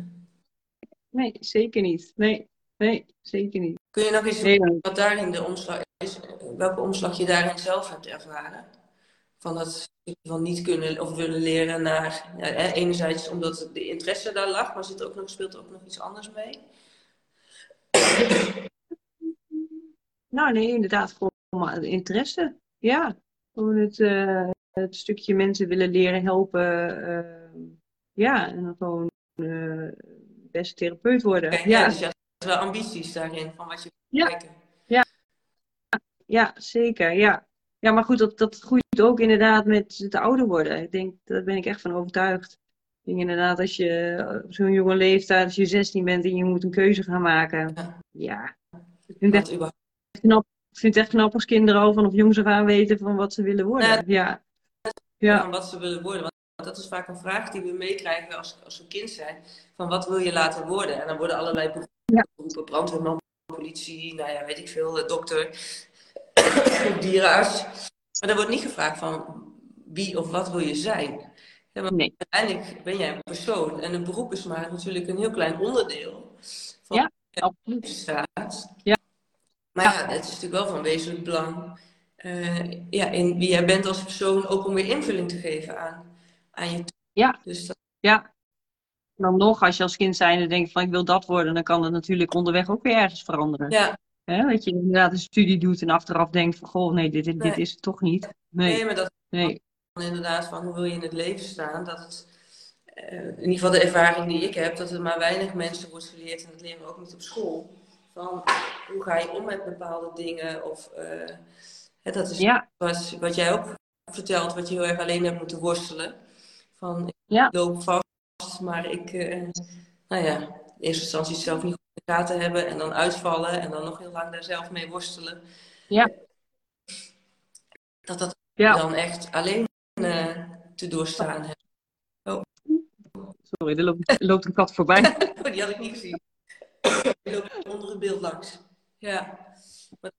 nee, zeker niet. Nee, nee, zeker niet. Kun je nog eens Nee, dan- wat daarin de omslag is, welke omslag je daarin zelf hebt ervaren? Van dat van niet kunnen of willen leren naar, ja, enerzijds omdat de interesse daar lag, maar zit er ook nog, speelt er ook nog iets anders mee? Nou, nee, inderdaad, gewoon maar interesse. Ja, gewoon het, eh, het stukje mensen willen leren helpen. eh, ja, en dan gewoon eh beste therapeut worden. Kijk, ja. Ja, wel ambities daarin van wat je wil Ja. kijken. Ja, zeker. Ja, ja maar goed, dat, dat groeit ook inderdaad met het ouder worden. Ik denk, daar ben ik echt van overtuigd. Ik denk inderdaad, als je op zo'n jonge leeftijd, als je 16 bent en je moet een keuze gaan maken. Ja. Ja, ik vind, het Want überhaupt, echt knap, ik vind het echt knap als kinderen al vanaf jongs af aan weten van wat ze willen worden. Ja. Ja, ja, van wat ze willen worden. Want dat is vaak een vraag die we meekrijgen als, als we kind zijn. Van wat wil je later worden? En dan worden allerlei beroepen, Ja. brandweerman, politie, nou ja, weet ik veel, dokter, [COUGHS] dierenarts. Maar er wordt niet gevraagd van wie of wat wil je zijn. Ja, maar Nee. uiteindelijk ben jij een persoon en een beroep is maar natuurlijk een heel klein onderdeel van Ja. je staat. Ja. Maar ja, het is natuurlijk wel van wezenlijk belang eh, ja, in wie jij bent als persoon, ook om weer invulling te geven aan, aan je Ja. Dus dat, Ja. Dan nog, als je als kind zijnde denkt van ik wil dat worden, dan kan het natuurlijk onderweg ook weer ergens veranderen. ja? Dat je inderdaad een studie doet en achteraf denkt van goh, nee, dit, dit, dit is het toch niet. nee, Nee, maar dat nee. inderdaad van hoe wil je in het leven staan, dat het, eh, in ieder geval de ervaring die ik heb, dat er maar weinig mensen wordt geleerd en dat leren we ook niet op school. Van hoe ga je om met bepaalde dingen of uh, hè, dat is Ja, wat, wat jij ook vertelt, wat je heel erg alleen hebt moeten worstelen. Van ik ja, loop vast, maar ik, eh, nou ja, in eerste instantie zelf niet goed in de gaten hebben en dan uitvallen en dan nog heel lang daar zelf mee worstelen. ja, Dat dat ja. dan echt alleen eh, te doorstaan hebt. Sorry, er loopt, loopt een kat voorbij. [LAUGHS] Oh, die had ik niet gezien. Die loopt onder het beeld langs. Ja.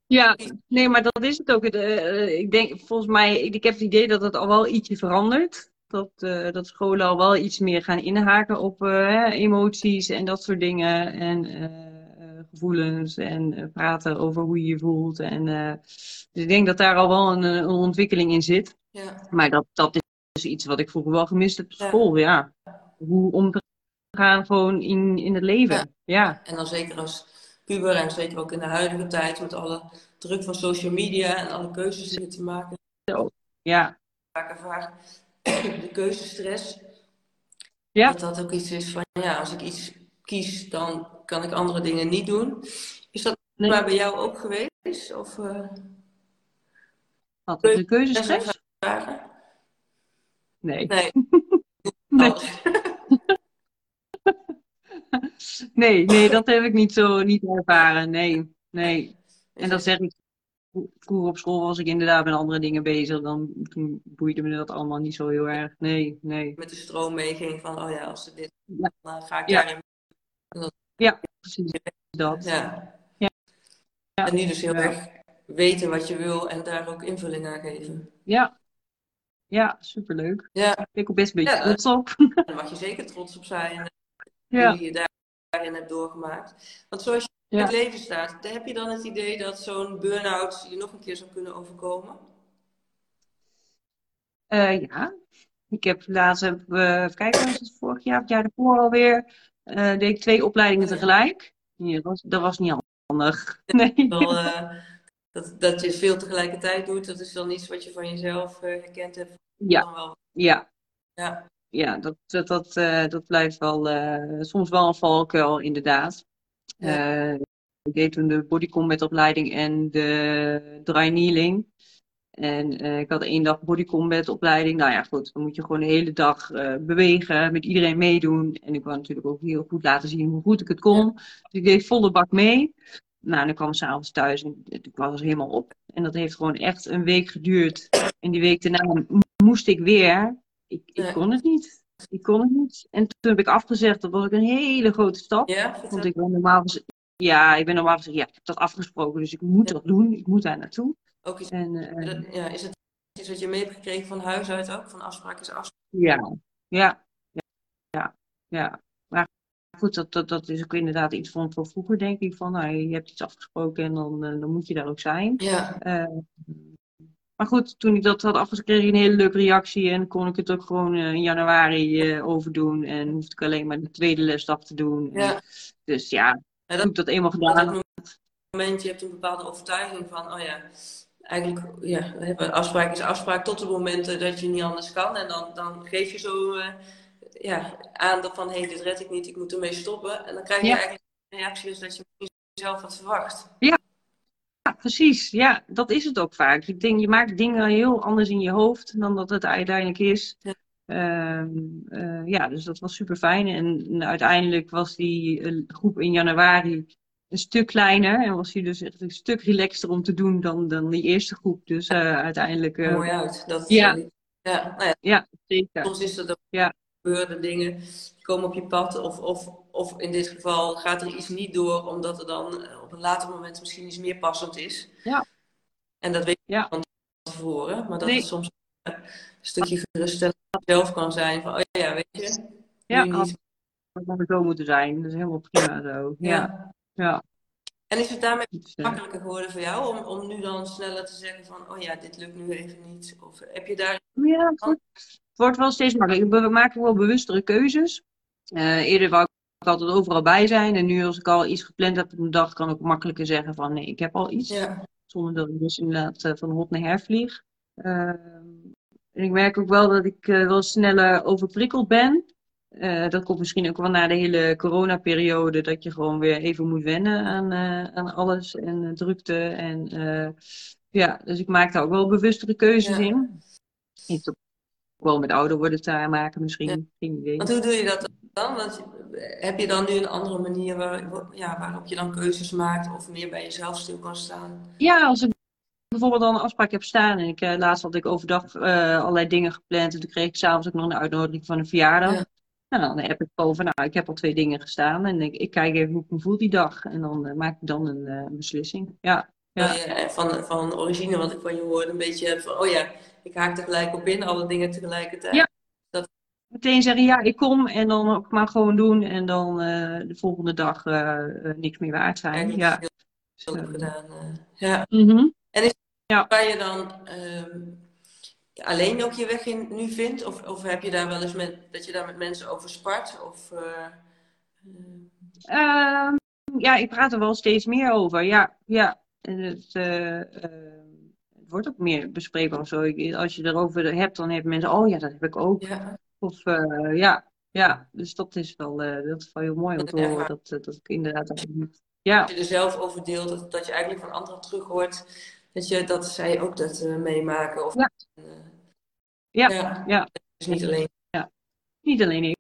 Ja, nee, maar dat is het ook. Eh, ik denk, volgens mij, ik, ik heb het idee dat het al wel ietsje verandert. Dat, eh, dat scholen al wel iets meer gaan inhaken op eh, emoties en dat soort dingen. En eh, gevoelens en praten over hoe je je voelt. En, dus ik denk dat daar al wel een, een ontwikkeling in zit. Ja. Maar dat, dat is iets wat ik vroeger wel gemist heb op school, ja. Hoe om te gaan gewoon in, in het leven. Ja, En dan zeker als puber en zeker ook in de huidige tijd met alle druk van social media en alle keuzes die je te maken ja, vaak ervaar. [COUGHS] De keuzestress. Ja. Dat dat ook iets is van, ja, als ik iets kies, dan kan ik andere dingen niet doen. Is dat Nee. maar bij jou ook geweest? Of wat, de keuzestress? vragen? Nee. Nee. [LAUGHS] Nee. [LAUGHS] Nee, nee, dat heb ik niet zo niet ervaren. Nee, nee. En dat zeg ik. Vroeger op school was ik inderdaad met andere dingen bezig. Dan toen boeide me dat allemaal niet zo heel erg. Nee, nee. met de stroom meeging van, oh ja, als er dit, Ja. dan ga ik Ja. daarin. Ja, precies dat. Ja. Ja. Ja. En nu dus heel erg weten wat je wil en daar ook invulling aan geven. Ja, ja, superleuk. Ja, Ben ik ook best een beetje Ja, trots op. daar mag je zeker trots op zijn. Ja, Hoe je daar- daarin hebt doorgemaakt. Want zoals Ja. het leven staat, heb je dan het idee dat zo'n burn-out je nog een keer zou kunnen overkomen? Eh, ja. Ik heb laatst, heb, even kijken, was het vorig jaar of het jaar daarvoor alweer, eh, deed ik twee opleidingen Oh tegelijk. Ja, dat, was, dat was niet handig. [LAUGHS] Nee. Wel, eh, dat, dat je veel tegelijkertijd doet, dat is dan iets wat je van jezelf herkend hebt. Ja, wel, ja. ja. Ja, dat, dat, dat, dat blijft wel soms wel een valkuil, inderdaad. Ja. Eh, ik deed toen de body combat opleiding en de dry kneeling. En eh, ik had één dag body combat opleiding. Nou ja, goed, dan moet je gewoon de hele dag eh, bewegen, met iedereen meedoen. En ik wou natuurlijk ook heel goed laten zien hoe goed ik het kon. Dus ik deed volle bak mee. Nou, en ik kwam s'avonds thuis en ik was helemaal op. En dat heeft gewoon echt een week geduurd. En die week daarna moest ik weer. Ik, ik Ja. kon het niet. Ik kon het niet. En toen heb ik afgezegd, dat was ook een hele grote stap. Ja, Want ik ben normaal gezegd, ja, ik ben normaal gezegd, ja, ik heb dat afgesproken, dus ik moet Ja. dat doen. Ik moet daar naartoe. Ook iets, En eh, dat- ja, is het iets wat je mee hebt gekregen van huis uit ook? Van afspraak is afspraak? ja, ja, ja, ja, ja. Maar goed, dat, dat, dat is ook inderdaad iets van, van vroeger, denk ik. Van, nou, je hebt iets afgesproken en dan, eh, dan moet je daar ook zijn. Ja, Eh, maar goed, toen ik dat had afgesproken, kreeg ik een hele leuke reactie en kon ik het ook gewoon eh, in januari eh, overdoen. En hoefde ik alleen maar de tweede lesdag te doen. En ja. Dus ja, Ja, dat, ik dat eenmaal gedaan op het moment, je hebt een bepaalde overtuiging van, oh ja, eigenlijk, ja, afspraak is afspraak tot het moment dat je niet anders kan. En dan, dan geef je zo eh, ja, aan dat van, hé, hey, dit red ik niet, ik moet ermee stoppen. En dan krijg je Ja. eigenlijk een reactie dus dat je zelf had verwacht. Ja, precies. Ja, dat is het ook vaak. Ik denk, je maakt dingen heel anders in je hoofd dan dat het uiteindelijk is. Ja. Ehm, eh, ja, dus dat was super fijn. En, en uiteindelijk was die eh, groep in januari een stuk kleiner. En was die dus echt een stuk relaxter om te doen dan, dan die eerste groep. Dus eh, uiteindelijk. Mooi uit. Dat, Ja. ja, nou ja, ja, zeker. soms is het ook Ja. gebeurde dingen die komen op je pad. Of, of, of in dit geval gaat er iets niet door, omdat er dan eh, op een later moment misschien iets meer passend is. Ja. En dat weet je Ja. van tevoren. Maar dat Nee. het soms een stukje geruststellend zelf kan zijn. Van, oh ja, weet je. Ja, niet. Dat zo moeten zijn. Dat is helemaal prima zo. Ja, Ja. ja. En is het daarmee eh, makkelijker geworden voor jou om, om nu dan sneller te zeggen van, oh ja, dit lukt nu even niet? Of heb je daar... Ja, het wordt, het wordt wel steeds makkelijker. We maken wel bewustere keuzes. Eh, eerder wou altijd overal bij zijn. En nu als ik al iets gepland heb op een dag, kan ik makkelijker zeggen van nee, ik heb al iets. Ja, Zonder dat ik dus inderdaad eh, van hot naar her vlieg. Ehm, En ik merk ook wel dat ik wel sneller overprikkeld ben. dat komt misschien ook wel na de hele coronaperiode, dat je gewoon weer even moet wennen aan, aan alles en drukte. En ja, dus ik maak daar ook wel bewustere keuzes in. Heeft ook wel met ouder worden te maken misschien. Ja. Geen idee. Want hoe doe je dat dan? Want heb je dan nu een andere manier waar, ja, waarop je dan keuzes maakt of meer bij jezelf stil kan staan? Ja, als ik bijvoorbeeld dan een afspraak heb staan en ik, uh, laatst had ik overdag uh, allerlei dingen gepland en toen kreeg ik s'avonds ook nog een uitnodiging van een verjaardag. Nou, dan heb ik over, nou, ik heb al twee dingen gestaan en ik, ik kijk even hoe ik me voel die dag en dan uh, maak ik dan een beslissing. Ja. Ja. van, van origine, wat ik van je hoorde, een beetje van, oh ja, ik haak er gelijk op in, alle dingen tegelijkertijd. Ja. Meteen zeggen, ja, ik kom en dan ook maar gewoon doen en dan uh, de volgende dag uh, niks meer waard zijn. Ja, veel dus, gedaan. ja. Mm -hmm. En is ja. waar je dan um, alleen ook je weg in nu vindt? Of, of heb je daar wel eens met, dat je daar met mensen over spart? Of, uh, ja, ik praat er wel steeds meer over. Ja, ja. En het, wordt ook meer bespreekbaar of zo. Als je erover hebt, dan hebben mensen, oh ja, dat heb ik ook. Ja. Of uh, ja, ja, dus dat is wel, uh, dat is wel heel mooi om te horen. Dat, eh, dat ik inderdaad. Ja. Je er zelf over deelt, dat, dat je eigenlijk van anderen terug hoort dat, je, dat zij ook dat meemaken. Of, ja. ja. ja, ja. Dus niet alleen. Ja, niet alleen ik.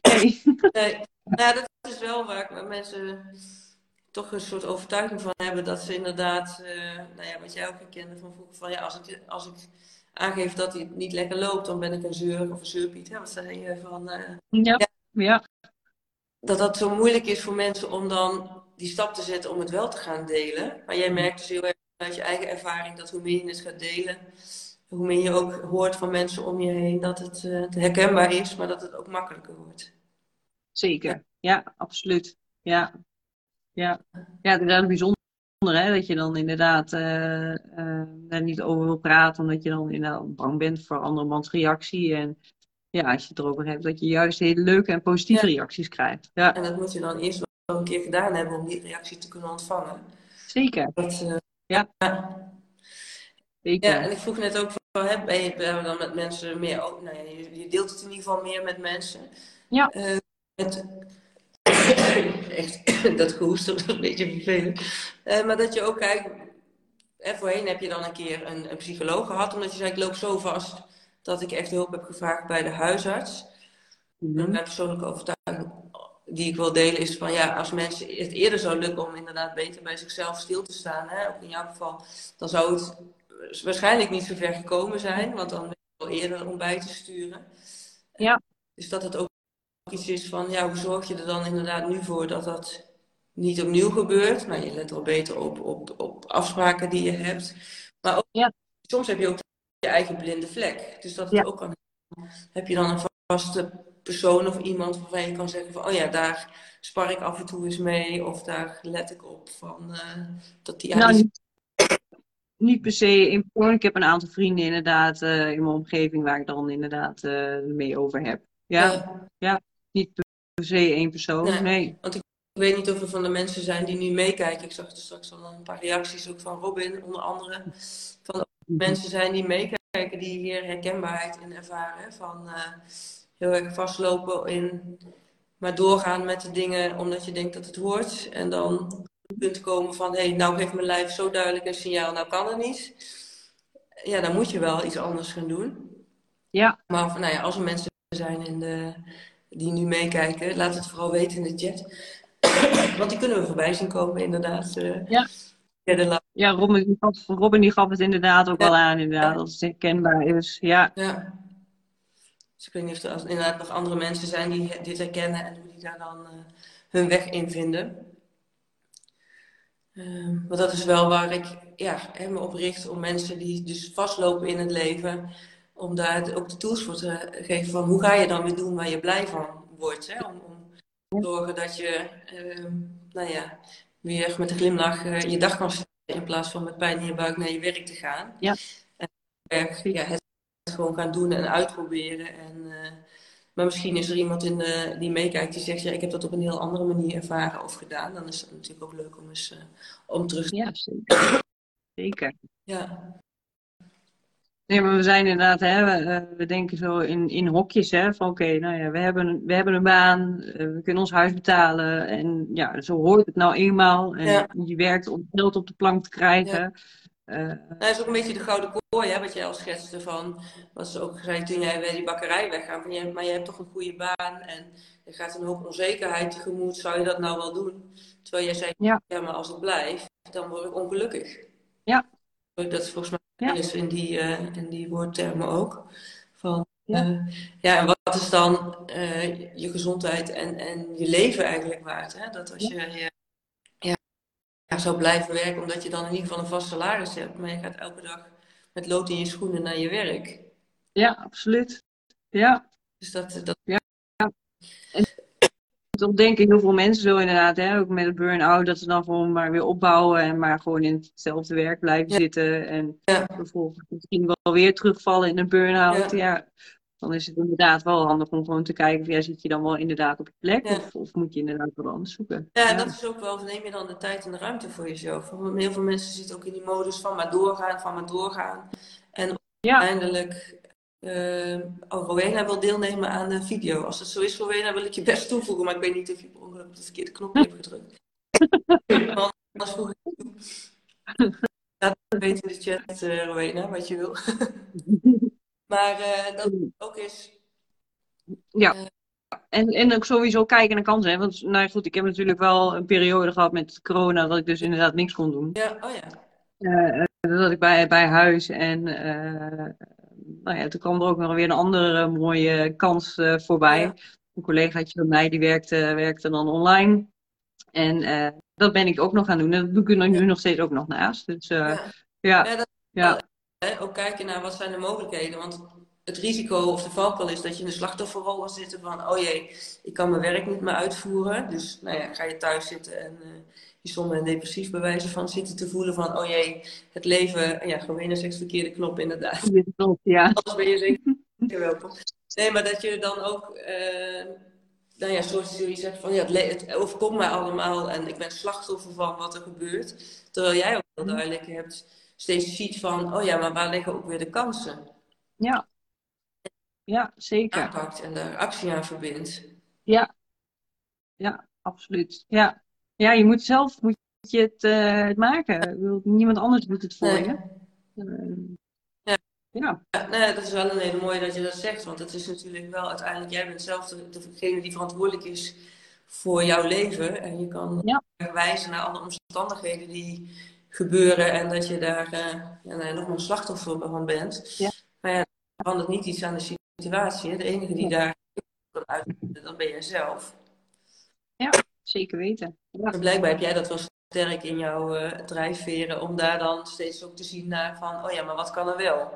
Nee. [LAUGHS] nee. Nou, dat is wel waar mensen toch een soort overtuiging van hebben dat ze inderdaad, nou ja, wat jij ook herkende van vroeger, van ja, als ik, als ik aangeef dat hij niet lekker loopt, dan ben ik een zeur of een zeurpiet. Hè? Wat zei je van? Uh, ja. ja. Dat dat zo moeilijk is voor mensen om dan die stap te zetten om het wel te gaan delen. Maar jij merkt dus heel erg uit je eigen ervaring dat hoe meer je het gaat delen, hoe meer je ook hoort van mensen om je heen dat het uh, herkenbaar is, maar dat het ook makkelijker wordt. Zeker, ja, absoluut. Ja, ja, ja het is wel bijzonder hè, dat je dan inderdaad uh, uh, daar niet over wil praten, omdat je dan inderdaad bang bent voor andermans reactie. En ja, als je het erover hebt, dat je juist hele leuke en positieve reacties krijgt. Ja. En dat moet je dan eerst wel een keer gedaan hebben om die reactie te kunnen ontvangen. Zeker. Dat, uh, ja. ja. Zeker. Ja, en ik vroeg net ook van, hè, ben, je, ben je dan met mensen meer, oh, nou ja, je, je, deelt het in ieder geval meer met mensen. Ja. Echt [COUGHS] dat gehoest, dat is een beetje vervelend. Uh, maar dat je ook kijkt, hè, voorheen heb je dan een keer een, een, psycholoog gehad, omdat je zei, ik loop zo vast dat ik echt hulp heb gevraagd bij de huisarts. Mm -hmm. Mijn persoonlijke overtuiging die ik wil delen is van ja, als mensen het eerder zou lukken om inderdaad beter bij zichzelf stil te staan, hè, ook in jouw geval, dan zou het waarschijnlijk niet zo ver gekomen zijn, want dan ben je al eerder om bij te sturen. Ja. Dus dat het ook iets is van, ja, hoe zorg je er dan inderdaad nu voor dat dat niet opnieuw gebeurt? Nou, je let wel beter op, op, op afspraken die je hebt. Maar ook, ja. soms heb je ook je eigen blinde vlek. Dus dat het ook kan. Heb je dan een vaste persoon of iemand waarvan je kan zeggen van, oh ja, daar spar ik af en toe eens mee. Of daar let ik op van, uh, dat die nou, niet, niet per se in Ik heb een aantal vrienden inderdaad uh, in mijn omgeving waar ik dan inderdaad uh, mee over heb. Ja, ja niet per se één persoon. Nee. Want ik weet niet of er van de mensen zijn die nu meekijken. Ik zag er straks al een paar reacties ook van Robin, onder andere. Van mhm. mensen zijn die meekijken, die hier herkenbaarheid in ervaren. Van uh, heel erg vastlopen in, maar doorgaan met de dingen omdat je denkt dat het hoort. En dan punt komen van, hé, hey, nou geeft mijn lijf zo duidelijk een signaal, nou kan het niet. Ja, dan moet je wel iets anders gaan doen. Ja. Maar nou ja, als er mensen zijn in de, die nu meekijken, laat het vooral weten in de chat. [COUGHS] Want die kunnen we voorbij zien komen, inderdaad. Uh, ja. Ja, Robin die, gaf, Robin die gaf het inderdaad ook ja. al aan, inderdaad, als het herkenbaar is. Ja. ja. Dus ik weet niet of er inderdaad nog andere mensen zijn die dit herkennen en hoe die daar dan uh, hun weg in vinden. Uh, maar dat is wel waar ik ja, me op richt om mensen die dus vastlopen in het leven, om daar ook de tools voor te geven van hoe ga je dan weer doen waar je blij van wordt. Hè? Om, om te zorgen dat je uh, nou ja, weer met een glimlach uh, je dag kan starten in plaats van met pijn in je buik naar je werk te gaan. Ja. En ja, het gewoon gaan doen en uitproberen. En, uh, maar misschien is er iemand in de, die meekijkt die zegt, ja, ik heb dat op een heel andere manier ervaren of gedaan. Dan is het natuurlijk ook leuk om eens om terug te Ja, zeker. zeker. Ja. Nee, maar we zijn inderdaad, hè, we, eh, we denken zo in, in hokjes, hè, van oké, nou ja, we hebben, we hebben een baan, eh, we kunnen ons huis betalen en ja, zo hoort het nou eenmaal. En Ja. je werkt om geld op de plank te krijgen. Eh, Nou, dat is ook een beetje de gouden kooi, hè, wat jij al schetste van, wat ze ook zei toen jij bij die bakkerij weggaat, van, je, maar je hebt toch een goede baan en je gaat een hoop onzekerheid tegemoet, zou je dat nou wel doen? Terwijl jij zei, Ja. maar als ik blijf, dan word ik ongelukkig. Ja. Dat is volgens mij Ja. is in die, eh, in die woordtermen ook. Van, Ja. ja. ja, en wat is dan eh, je gezondheid en, en je leven eigenlijk waard? Hè? Dat als je ja, ja, zou blijven werken, omdat je dan in ieder geval een vast salaris hebt, maar je gaat elke dag met lood in je schoenen naar je werk. ja, absoluut. Ja. Dus dat, dat Toch denken heel veel mensen zo inderdaad, hè, ook met een burn-out, dat ze dan gewoon maar weer opbouwen en maar gewoon in hetzelfde werk blijven Ja. zitten. En Ja. vervolgens misschien wel weer terugvallen in een burn-out. Ja. Ja. Dan is het inderdaad wel handig om gewoon te kijken, ja, zit je dan wel inderdaad op je plek of, of moet je inderdaad wat anders zoeken? Ja, dat is ook wel, neem je dan de tijd en de ruimte voor jezelf? Want heel veel mensen zitten ook in die modus van maar doorgaan, van maar doorgaan. En uiteindelijk, eh oh, Rowena wil deelnemen aan de video. Als het zo is, Rowena, wil ik je best toevoegen, maar ik weet niet of je per ongeluk op de verkeerde knop hebt gedrukt. [LAUGHS] Het toe. Laat het weten in de chat, eh, Rowena, wat je wil. [LAUGHS] Maar eh, dat ook is, Ja. Eh. En, en ook sowieso kijken naar kansen. Hè? Want nou goed, ik heb natuurlijk wel een periode gehad met corona dat ik dus inderdaad niks kon doen. ja, oh ja. Dat ik bij, bij huis en nou ja, toen kwam er ook nog weer een andere mooie kans eh, voorbij. Ja. Een collegaatje van mij die werkte, werkte dan online. En eh, dat ben ik ook nog gaan doen. En dat doe ik er nu nog steeds ook nog naast. Dus eh, Ja. ja, Ja, Hè, ook kijken naar wat zijn de mogelijkheden. Want het risico of de valkuil is dat je in de slachtofferrol gaat zitten van, oh jee, ik kan mijn werk niet meer uitvoeren. Dus nou ja, ga je thuis zitten en somber en depressief bij wijze van zitten te voelen van, oh jee, het leven, ja, gewoon een seks verkeerde knop inderdaad. ja, [LAUGHS] Anders ben je zeker welkom. Nee, maar dat je dan ook, eh, nou ja, zoals je zegt van, ja, het, overkomt mij allemaal en ik ben slachtoffer van wat er gebeurt. Terwijl jij ook heel duidelijk hebt, steeds ziet van, oh ja, maar waar liggen ook weer de kansen? ja, ja, zeker. aanpakt en daar actie aan verbindt. Ja, ja, absoluut. Ja, ja je moet zelf moet je het, eh, het maken. Niemand anders doet het voor Nee. je. Eh, Ja. ja, Ja, nou ja, dat is wel een hele mooie dat je dat zegt, want het is natuurlijk wel uiteindelijk, jij bent zelf de- degene die verantwoordelijk is voor jouw leven. En je kan Ja. wijzen naar alle omstandigheden die gebeuren en dat je daar eh, ja, nou ja, nog maar slachtoffer van bent. Ja. Maar ja, er verandert niet iets aan de situatie. De enige die daar kan uitvoeren, dat ben jij zelf. Zeker weten. Ja. Blijkbaar heb jij dat wel sterk in jouw eh, drijfveren om daar dan steeds ook te zien naar van, oh ja, maar wat kan er wel?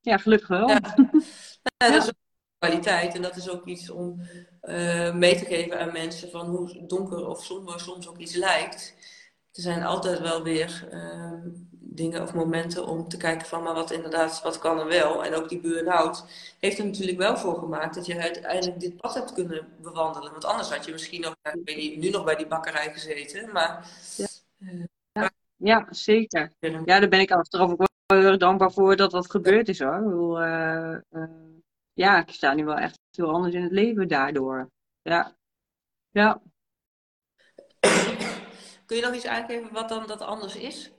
ja, gelukkig wel. Ja. [LAUGHS] Ja, dat is ook kwaliteit en dat is ook iets om eh, mee te geven aan mensen van hoe donker of somber soms ook iets lijkt. Er zijn altijd wel weer ehm, dingen of momenten om te kijken van, maar wat inderdaad, wat kan er wel? En ook die burn-out heeft er natuurlijk wel voor gemaakt dat je uiteindelijk dit pad hebt kunnen bewandelen. Want anders had je misschien nog, ik weet niet, nu nog bij die bakkerij gezeten, maar Ja, zeker. Ja, daar ben ik achteraf ook wel heel erg dankbaar voor dat dat gebeurd is hoor. Ik bedoel, eh, eh, ja, ik sta nu wel echt heel anders in het leven daardoor. Ja, ja. [COUGHS] kun je nog iets aangeven wat dan dat anders is?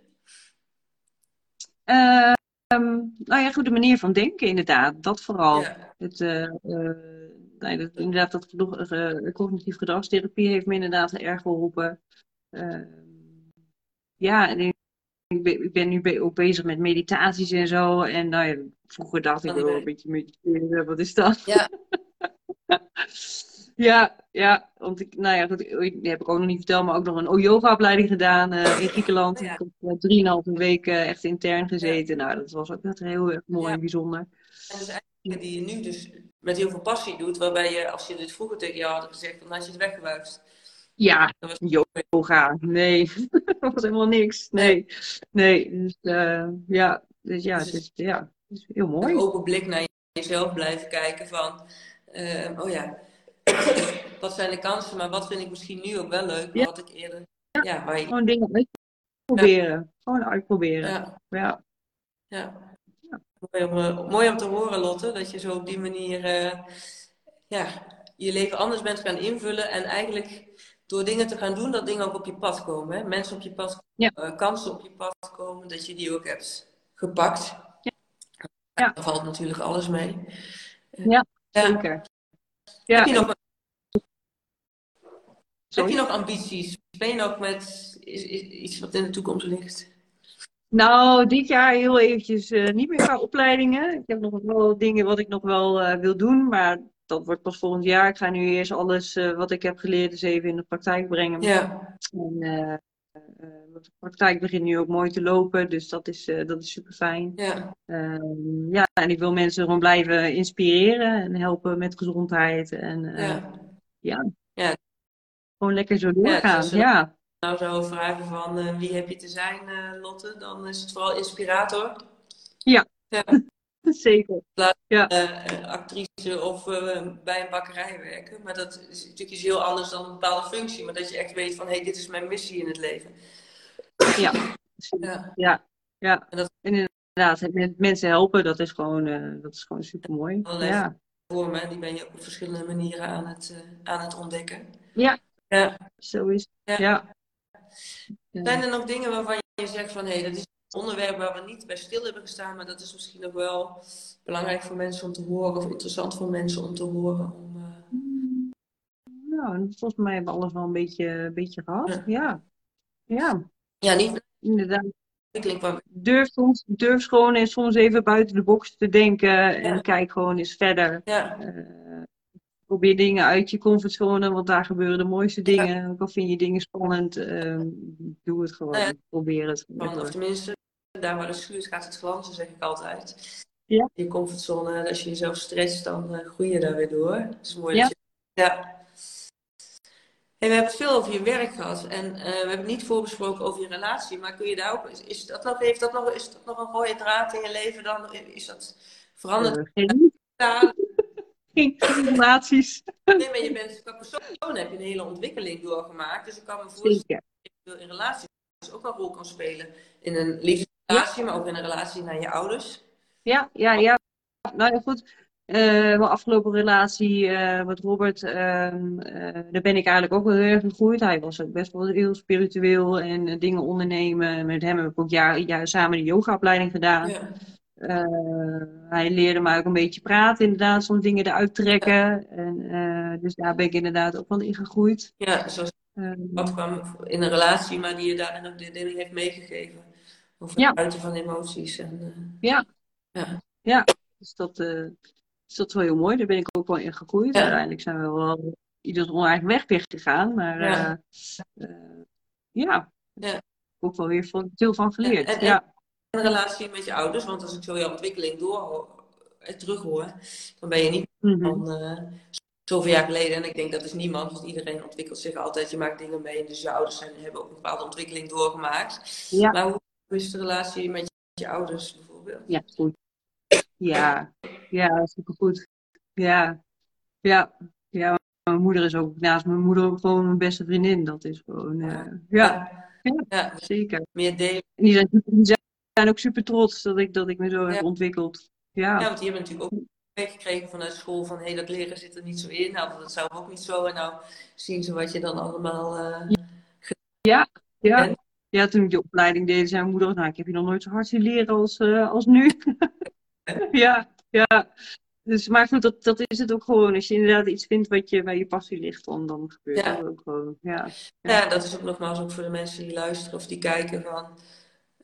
Eh, ehm, nou ja, goed, de manier van denken inderdaad. Dat vooral. Ja. Het, eh, eh, nee, dat, inderdaad, dat eh, cognitief gedragstherapie heeft me inderdaad erg geholpen. Eh, ja, en ik, ben, ik ben nu ook bezig met meditaties en zo. En nou ja, vroeger dacht ik wel een beetje mediteren, wat is dat? Ja. [LAUGHS] Ja, ja, want ik, nou ja, goed, die heb ik ook nog niet verteld, maar ook nog een yoga-opleiding gedaan eh, in Griekenland. Ja. Ik heb uh, drieënhalve weken echt intern gezeten. Nou, dat was ook echt heel erg mooi Ja. en bijzonder. En dat is eigenlijk dingen die je nu dus met heel veel passie doet, waarbij je, als je dit vroeger tegen jou had gezegd, dan had je het weggewuifd. Ja, Dat was yoga, nee, [LAUGHS] dat was helemaal niks. Nee, nee, dus eh, ja, dus ja, Dus het het- is, ja, is heel een mooi. open blik naar jezelf blijven kijken van, eh, oh ja, [COUGHS] wat zijn de kansen, maar wat vind ik misschien nu ook wel leuk, Ja. wat ik eerder, ja, Gewoon dingen uitproberen, gewoon uitproberen. ja. Ja, ja. Mooi, om, uh, mooi om te horen, Lotte, dat je zo op die manier uh, ja, je leven anders bent gaan invullen en eigenlijk door dingen te gaan doen, dat dingen ook op je pad komen. Hè? Mensen op je pad komen, ja. uh, kansen op je pad komen, dat je die ook hebt gepakt. Ja. ja. Daar valt natuurlijk alles mee. Ja, zeker. Ja. Heb, je nog, heb je nog ambities? Ben je nog met is, is, iets wat in de toekomst ligt? Nou, dit jaar heel eventjes uh, niet meer qua opleidingen. Ik heb nog wel dingen wat ik nog wel uh, wil doen, maar dat wordt pas volgend jaar. Ik ga nu eerst alles uh, wat ik heb geleerd eens even in de praktijk brengen. Ja. En, de praktijk begint nu ook mooi te lopen, dus dat is, dat is super fijn. Ja. Ehm, ja, en ik wil mensen gewoon blijven inspireren en helpen met gezondheid. En ja. ja. Gewoon lekker zo doorgaan. Ja. ja nou zou vragen van uh, wie heb je te zijn, uh, Lotte, dan is het vooral inspirator. Ja, ja. [LAUGHS] zeker. Plaats, ja. Uh, actrice of bij een bakkerij werken. Maar dat is natuurlijk iets heel anders dan een bepaalde functie. Maar dat je echt weet van, hé, hey, dit is mijn missie in het leven. Ja, ja. ja. ja. En, dat... en inderdaad, mensen helpen, dat is gewoon, dat is gewoon super mooi. Ja. Vormen, die ben je op verschillende manieren aan het, aan het ontdekken. Ja, ja. zo is het. ja. Zijn er nog dingen waarvan je zegt van hé, hey, dat is een onderwerp waar we niet bij stil hebben gestaan, maar dat is misschien nog wel belangrijk voor mensen om te horen of interessant voor mensen om te horen? Om, uh... Nou, volgens mij hebben we alles wel een beetje, een beetje gehad. Ja. Ja. Ja, niet. Inderdaad. Durf, soms, durf gewoon eens soms even buiten de box te denken en kijk gewoon eens verder. Ja. Uh, probeer dingen uit je comfortzone, want daar gebeuren de mooiste dingen. Ook al vind je dingen spannend, uh, doe het gewoon. Probeer het. Of tenminste, daar waar de schuurt gaat het glanzen, zeg ik altijd. Ja. Je comfortzone, als je jezelf stretcht, dan uh, groei je daar weer door. Het is mooi ja. dat je... Ja. we hebben het veel over je werk gehad en uh, we hebben niet voorbesproken over je relatie, maar kun je daar ook, is, is dat nog, heeft dat nog, is dat nog een rode draad in je leven dan? Is dat veranderd? Uh, geen relaties. Nee, maar je bent qua persoon heb je een hele ontwikkeling doorgemaakt. Dus ik kan me voorstellen dat je in relaties ook een rol kan spelen. In een liefdesrelatie, ja. maar ook in een relatie naar je ouders. Ja, ja, ja. Nou ja, goed. Uh, mijn afgelopen relatie uh, met Robert, uh, daar ben ik eigenlijk ook wel heel erg gegroeid. Hij was ook best wel heel spiritueel en dingen ondernemen. Met hem heb ik ook jaar, jaar samen de yogaopleiding gedaan. Ja. Uh, hij leerde mij ook een beetje praten, inderdaad, soms dingen eruit trekken. En, uh, dus daar ben ik inderdaad ook wel in gegroeid. Ja, zoals wat kwam in een relatie, maar die je daarin ook de dingen heeft meegegeven. Over het uiten van emoties. En, uh, ja. ja. Ja, dus dat, is dat wel heel mooi. Daar ben ik ook wel in gegroeid. Ja. Uiteindelijk zijn we wel ieder onze eigen weg weer gegaan. Maar ja, ja. ja. ook wel weer veel van geleerd. En, en, ja een relatie met je ouders. Want als ik zo jouw ontwikkeling door eh, terughoor, dan ben je niet mm -hmm. van uh, zoveel jaar geleden. En ik denk dat is niemand, want iedereen ontwikkelt zich altijd. Je maakt dingen mee. Dus je ouders zijn, hebben ook een bepaalde ontwikkeling doorgemaakt. Ja. Maar hoe is de relatie met je ouders bijvoorbeeld? Ja, goed. Ja, ja, supergoed. Ja, ja, ja. Mijn moeder is ook naast mijn moeder ook gewoon mijn beste vriendin. Dat is gewoon, uh, ja. Ja, ja, zeker. Meer delen. Die zijn, die zijn zijn ook super trots dat ik, dat ik me zo heb ontwikkeld. Ja. ja, want die hebben natuurlijk ook meegekregen vanuit school van hé, hey, dat leren zit er niet zo in. Nou, dat zou ook niet zo. En nou zien ze wat je dan allemaal uh, ja, ja. ja, toen ik de opleiding deed, zei mijn moeder, nou, ik heb je nog nooit zo hard zien leren als, uh, als nu. [LAUGHS] ja, ja. Dus, maar goed, dat, dat is het ook gewoon. Als je inderdaad iets vindt wat je, waar je passie ligt, dan, dan gebeurt ja. dat ook gewoon. Ja. Ja. ja, dat is ook nogmaals ook voor de mensen die luisteren of die kijken van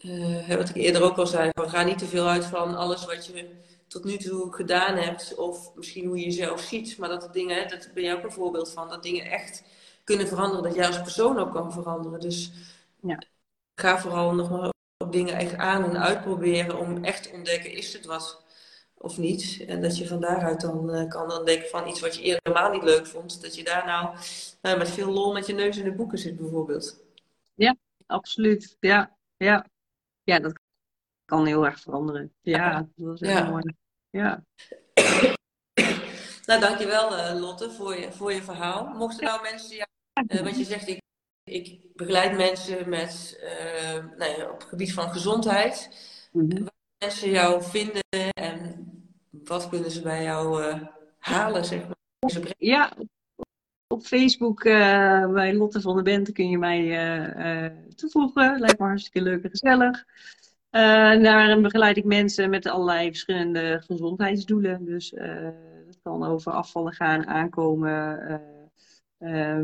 uh, wat ik eerder ook al zei, van ga niet te veel uit van alles wat je tot nu toe gedaan hebt, of misschien hoe je jezelf ziet, maar dat de dingen, dat ben jij ook een voorbeeld van, dat dingen echt kunnen veranderen, dat jij als persoon ook kan veranderen. Dus ja. ga vooral nog maar op dingen echt aan en uitproberen om echt te ontdekken, is het wat of niet? En dat je van daaruit dan uh, kan ontdekken van iets wat je eerder helemaal niet leuk vond, dat je daar nou uh, met veel lol met je neus in de boeken zit bijvoorbeeld. Ja, absoluut. Ja, ja ja, dat kan heel erg veranderen. Ja, dat is heel ja. mooi. Ja. [COUGHS] Nou, dankjewel uh, Lotte voor je, voor je verhaal. Mochten nou mensen, ja, uh, wat je zegt, ik, ik begeleid mensen met, uh, nou ja, op het gebied van gezondheid. Mm -hmm. mensen jou vinden en wat kunnen ze bij jou halen, zeg maar? Ja, op Facebook uh, bij Lotte van der Bente kun je mij uh, toevoegen. Lijkt me hartstikke leuk en gezellig. daarin begeleid ik mensen met allerlei verschillende gezondheidsdoelen. Dus dat kan over afvallen gaan, aankomen,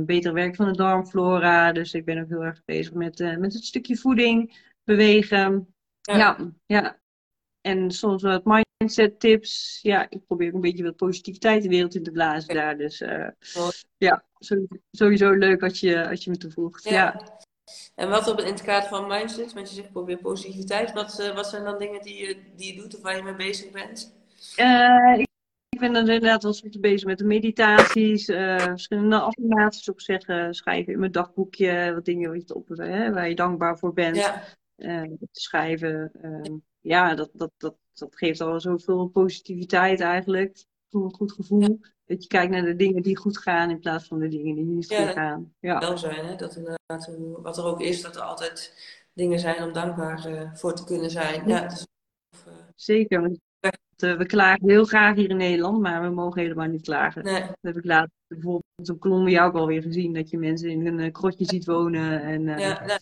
beter werk van de darmflora. Dus ik ben ook heel erg bezig met, met het stukje voeding, bewegen. Ja, ja. ja. En soms wat mindset tips. Ja, ik probeer een beetje wat positiviteit de wereld in te blazen daar. Dus uh, ja, sowieso leuk als je, als je me toevoegt. Ja. En wat op, in het kader van mindset, want je zegt probeer positiviteit. Wat, uh, wat zijn dan dingen die je, die je doet of waar je mee bezig bent? Uh, ik, ik ben dan inderdaad wel soort bezig met de meditaties, verschillende affirmaties opzeggen, schrijven in mijn dagboekje, wat dingen wat je op, hè, waar je dankbaar voor bent. Ja. te schrijven. Ehm, ja, dat, dat, dat, dat geeft al zoveel positiviteit eigenlijk. Een goed gevoel. Dat je kijkt naar de dingen die goed gaan in plaats van de dingen die niet goed gaan. Ja, wel zijn, hè? Dat inderdaad, wat er ook is, dat er altijd dingen zijn om dankbaar uh, voor te kunnen zijn. Ja, dus, uh, Zeker. Eh, we klagen heel graag hier in Nederland, maar we mogen helemaal niet klagen. Nee. Dat heb ik later bijvoorbeeld op Colombia ook alweer gezien, dat je mensen in een krotje ziet wonen. En, ja, nee.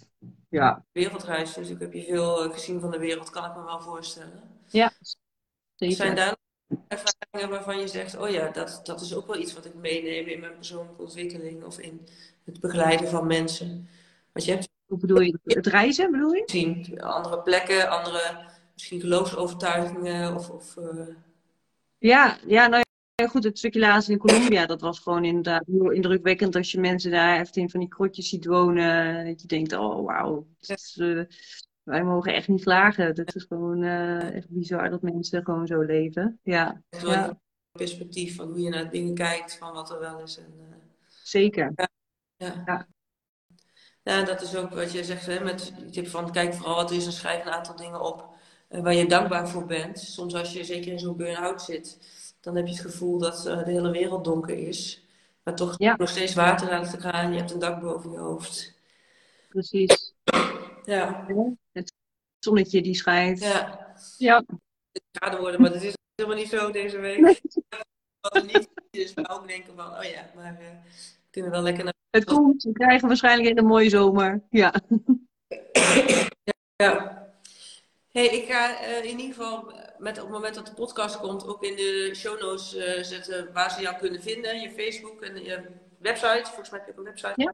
ja. Wereldreis, dus ik heb je veel gezien van de wereld, kan ik me wel voorstellen. Ja, zeker. Zijn daar ervaringen waarvan je zegt, oh ja, dat, dat is ook wel iets wat ik meeneem in mijn persoonlijke ontwikkeling of in het begeleiden van mensen? Want je hebt... Hoe bedoel je? Het reizen bedoel je? Zien, andere plekken, andere misschien geloofsovertuigingen of... of uh... Ja, ja, nou ja, goed, het stukje laatst in Colombia, dat was gewoon inderdaad heel indrukwekkend als je mensen daar echt in van die krotjes ziet wonen. Dat je denkt, oh wauw, uh, wij mogen echt niet klagen. Het is gewoon uh, echt bizar dat mensen gewoon zo leven. Ja. ja. Perspectief van hoe je naar dingen kijkt, van wat er wel is. En, uh... Zeker. Ja. ja. ja. dat is ook wat je zegt, hè, met tip van kijk vooral wat er is en schrijf een aantal dingen op uh, waar je dankbaar voor bent. Soms als je zeker in zo'n burn-out zit, dan heb je het gevoel dat de hele wereld donker is. Maar toch nog steeds water aan te gaan, je hebt een dak boven je hoofd. Precies. Ja. Het zonnetje die schijnt. Ja. Ja. Het gaat worden, maar dat is helemaal niet zo deze week. Nee. Wat er niet is, maar ook denken van, oh ja, maar uh, we kunnen wel lekker naar... Het komt, we krijgen waarschijnlijk een mooie zomer. Ja. ja. Hey, ik ga uh, in ieder geval met, op het moment dat de podcast komt ook in de show notes uh, zetten waar ze jou kunnen vinden. Je Facebook en je website. Volgens mij heb je ook een website. Ja,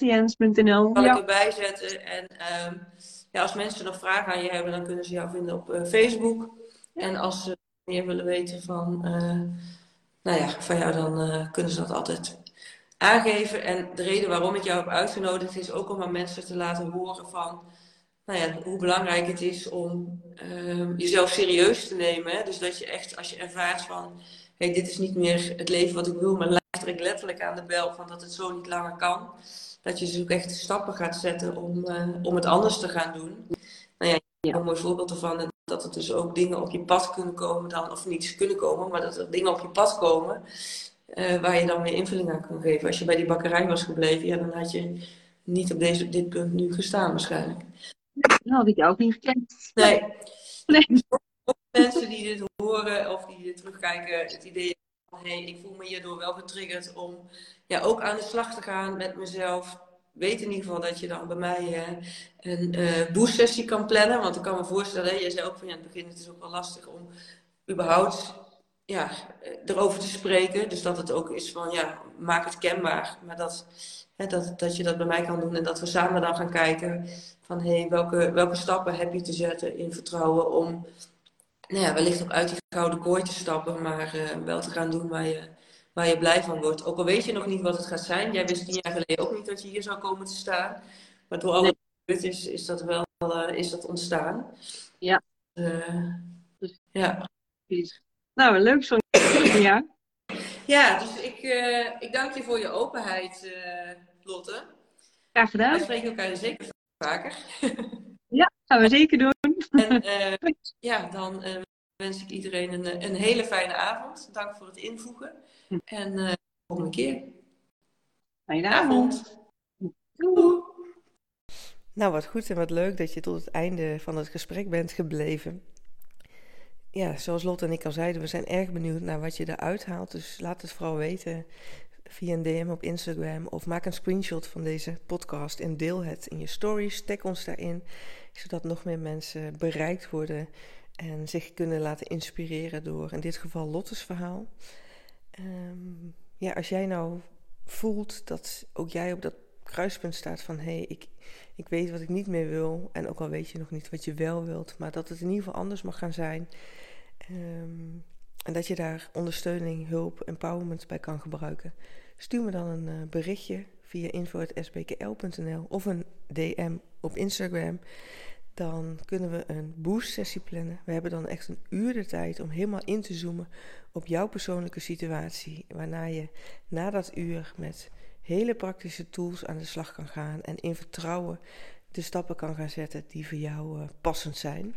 Jens.nl. Kan ik erbij zetten. En um, ja, als mensen nog vragen aan je hebben, dan kunnen ze jou vinden op uh, Facebook. En als ze meer willen weten van, uh, nou ja, van jou, dan uh, kunnen ze dat altijd aangeven. En de reden waarom ik jou heb uitgenodigd is ook om aan mensen te laten horen van nou ja, hoe belangrijk het is om ehm, jezelf serieus te nemen. Hè? Dus dat je echt, als je ervaart van, hey, dit is niet meer het leven wat ik wil, maar luister ik letterlijk aan de bel van dat het zo niet langer kan dat je dus ook echt stappen gaat zetten om, uh, om het anders te gaan doen. Nou ja, ja. een mooi voorbeeld ervan dat er dus ook dingen op je pad kunnen komen dan, of niet kunnen komen, maar dat er dingen op je pad komen uh, waar je dan weer invulling aan kan geven. Als je bij die bakkerij was gebleven, ja, dan had je niet op deze, dit punt nu gestaan waarschijnlijk. Dat had ik jou ook niet gekend. Nee. nee. Mensen die dit horen of die dit terugkijken, het idee hey, ik voel me hierdoor wel getriggerd om ja, ook aan de slag te gaan met mezelf. Weet in ieder geval dat je dan bij mij een uh, boost sessie kan plannen. Want ik kan me voorstellen, jij zei ook van ja, in het begin het is ook wel lastig om überhaupt ja, eh, erover te spreken. Dus dat het ook is van ja, maak het kenbaar. Maar dat, hè, dat, dat je dat bij mij kan doen en dat we samen dan gaan kijken van hé, welke, welke stappen heb je te zetten in vertrouwen om nou ja, wellicht op uit die gouden kooi te stappen, maar uh, wel te gaan doen waar je, waar je blij van wordt. Ook al weet je nog niet wat het gaat zijn. Jij wist tien jaar geleden ook niet dat je hier zou komen te staan. Maar door alle nee. is, is dat wel uh, is dat ontstaan. Ja. Uh, ja. Nou, leuk zo'n [CLEARS THROAT] jaar. Ja, dus ik, ik dank je voor je openheid, Lotte. Graag gedaan. We spreken elkaar zeker vaker. [LAUGHS] gaan we zeker doen. En uh, ja, dan uh, wens ik iedereen een, een hele fijne avond. Dank voor het invoegen. En uh, volgende keer. Fijne avond. Doei. Nou, wat goed en wat leuk dat je tot het einde van het gesprek bent gebleven. Ja, zoals Lot en ik al zeiden, we zijn erg benieuwd naar wat je eruit haalt. Dus laat het vooral weten via een DM op Instagram of maak een screenshot van deze podcast en deel het in je stories. Tag ons daarin, zodat nog meer mensen bereikt worden en zich kunnen laten inspireren door in dit geval Lottes verhaal. Ehm, ja, als jij nou voelt dat ook jij op dat kruispunt staat van hé, hey, ik, ik weet wat ik niet meer wil. En ook al weet je nog niet wat je wel wilt, maar dat het in ieder geval anders mag gaan zijn. Ehm, en dat je daar ondersteuning, hulp, empowerment bij kan gebruiken. Stuur me dan een uh, berichtje via info.sbkl.nl of een DM op Instagram. Dan kunnen we een boost sessie plannen. We hebben dan echt een uur de tijd om helemaal in te zoomen op jouw persoonlijke situatie. Waarna je na dat uur met hele praktische tools aan de slag kan gaan en in vertrouwen de stappen kan gaan zetten die voor jou uh, passend zijn.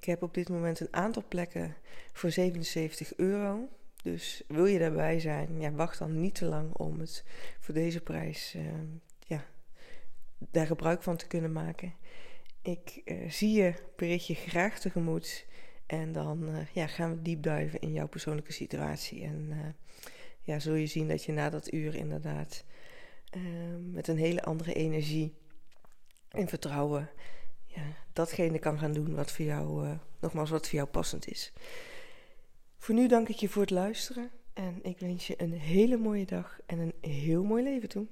Ik heb op dit moment een aantal plekken voor 77 euro. Dus wil je daarbij zijn, ja, wacht dan niet te lang om het voor deze prijs uh, ja, daar gebruik van te kunnen maken. Ik uh, zie je berichtje graag tegemoet. En dan uh, ja, gaan we diep duiven in jouw persoonlijke situatie. En ja, zul je zien dat je na dat uur inderdaad met een hele andere energie en vertrouwen ja, datgene kan gaan doen wat voor jou, uh, nogmaals, wat voor jou passend is. Voor nu dank ik je voor het luisteren en ik wens je een hele mooie dag en een heel mooi leven toe.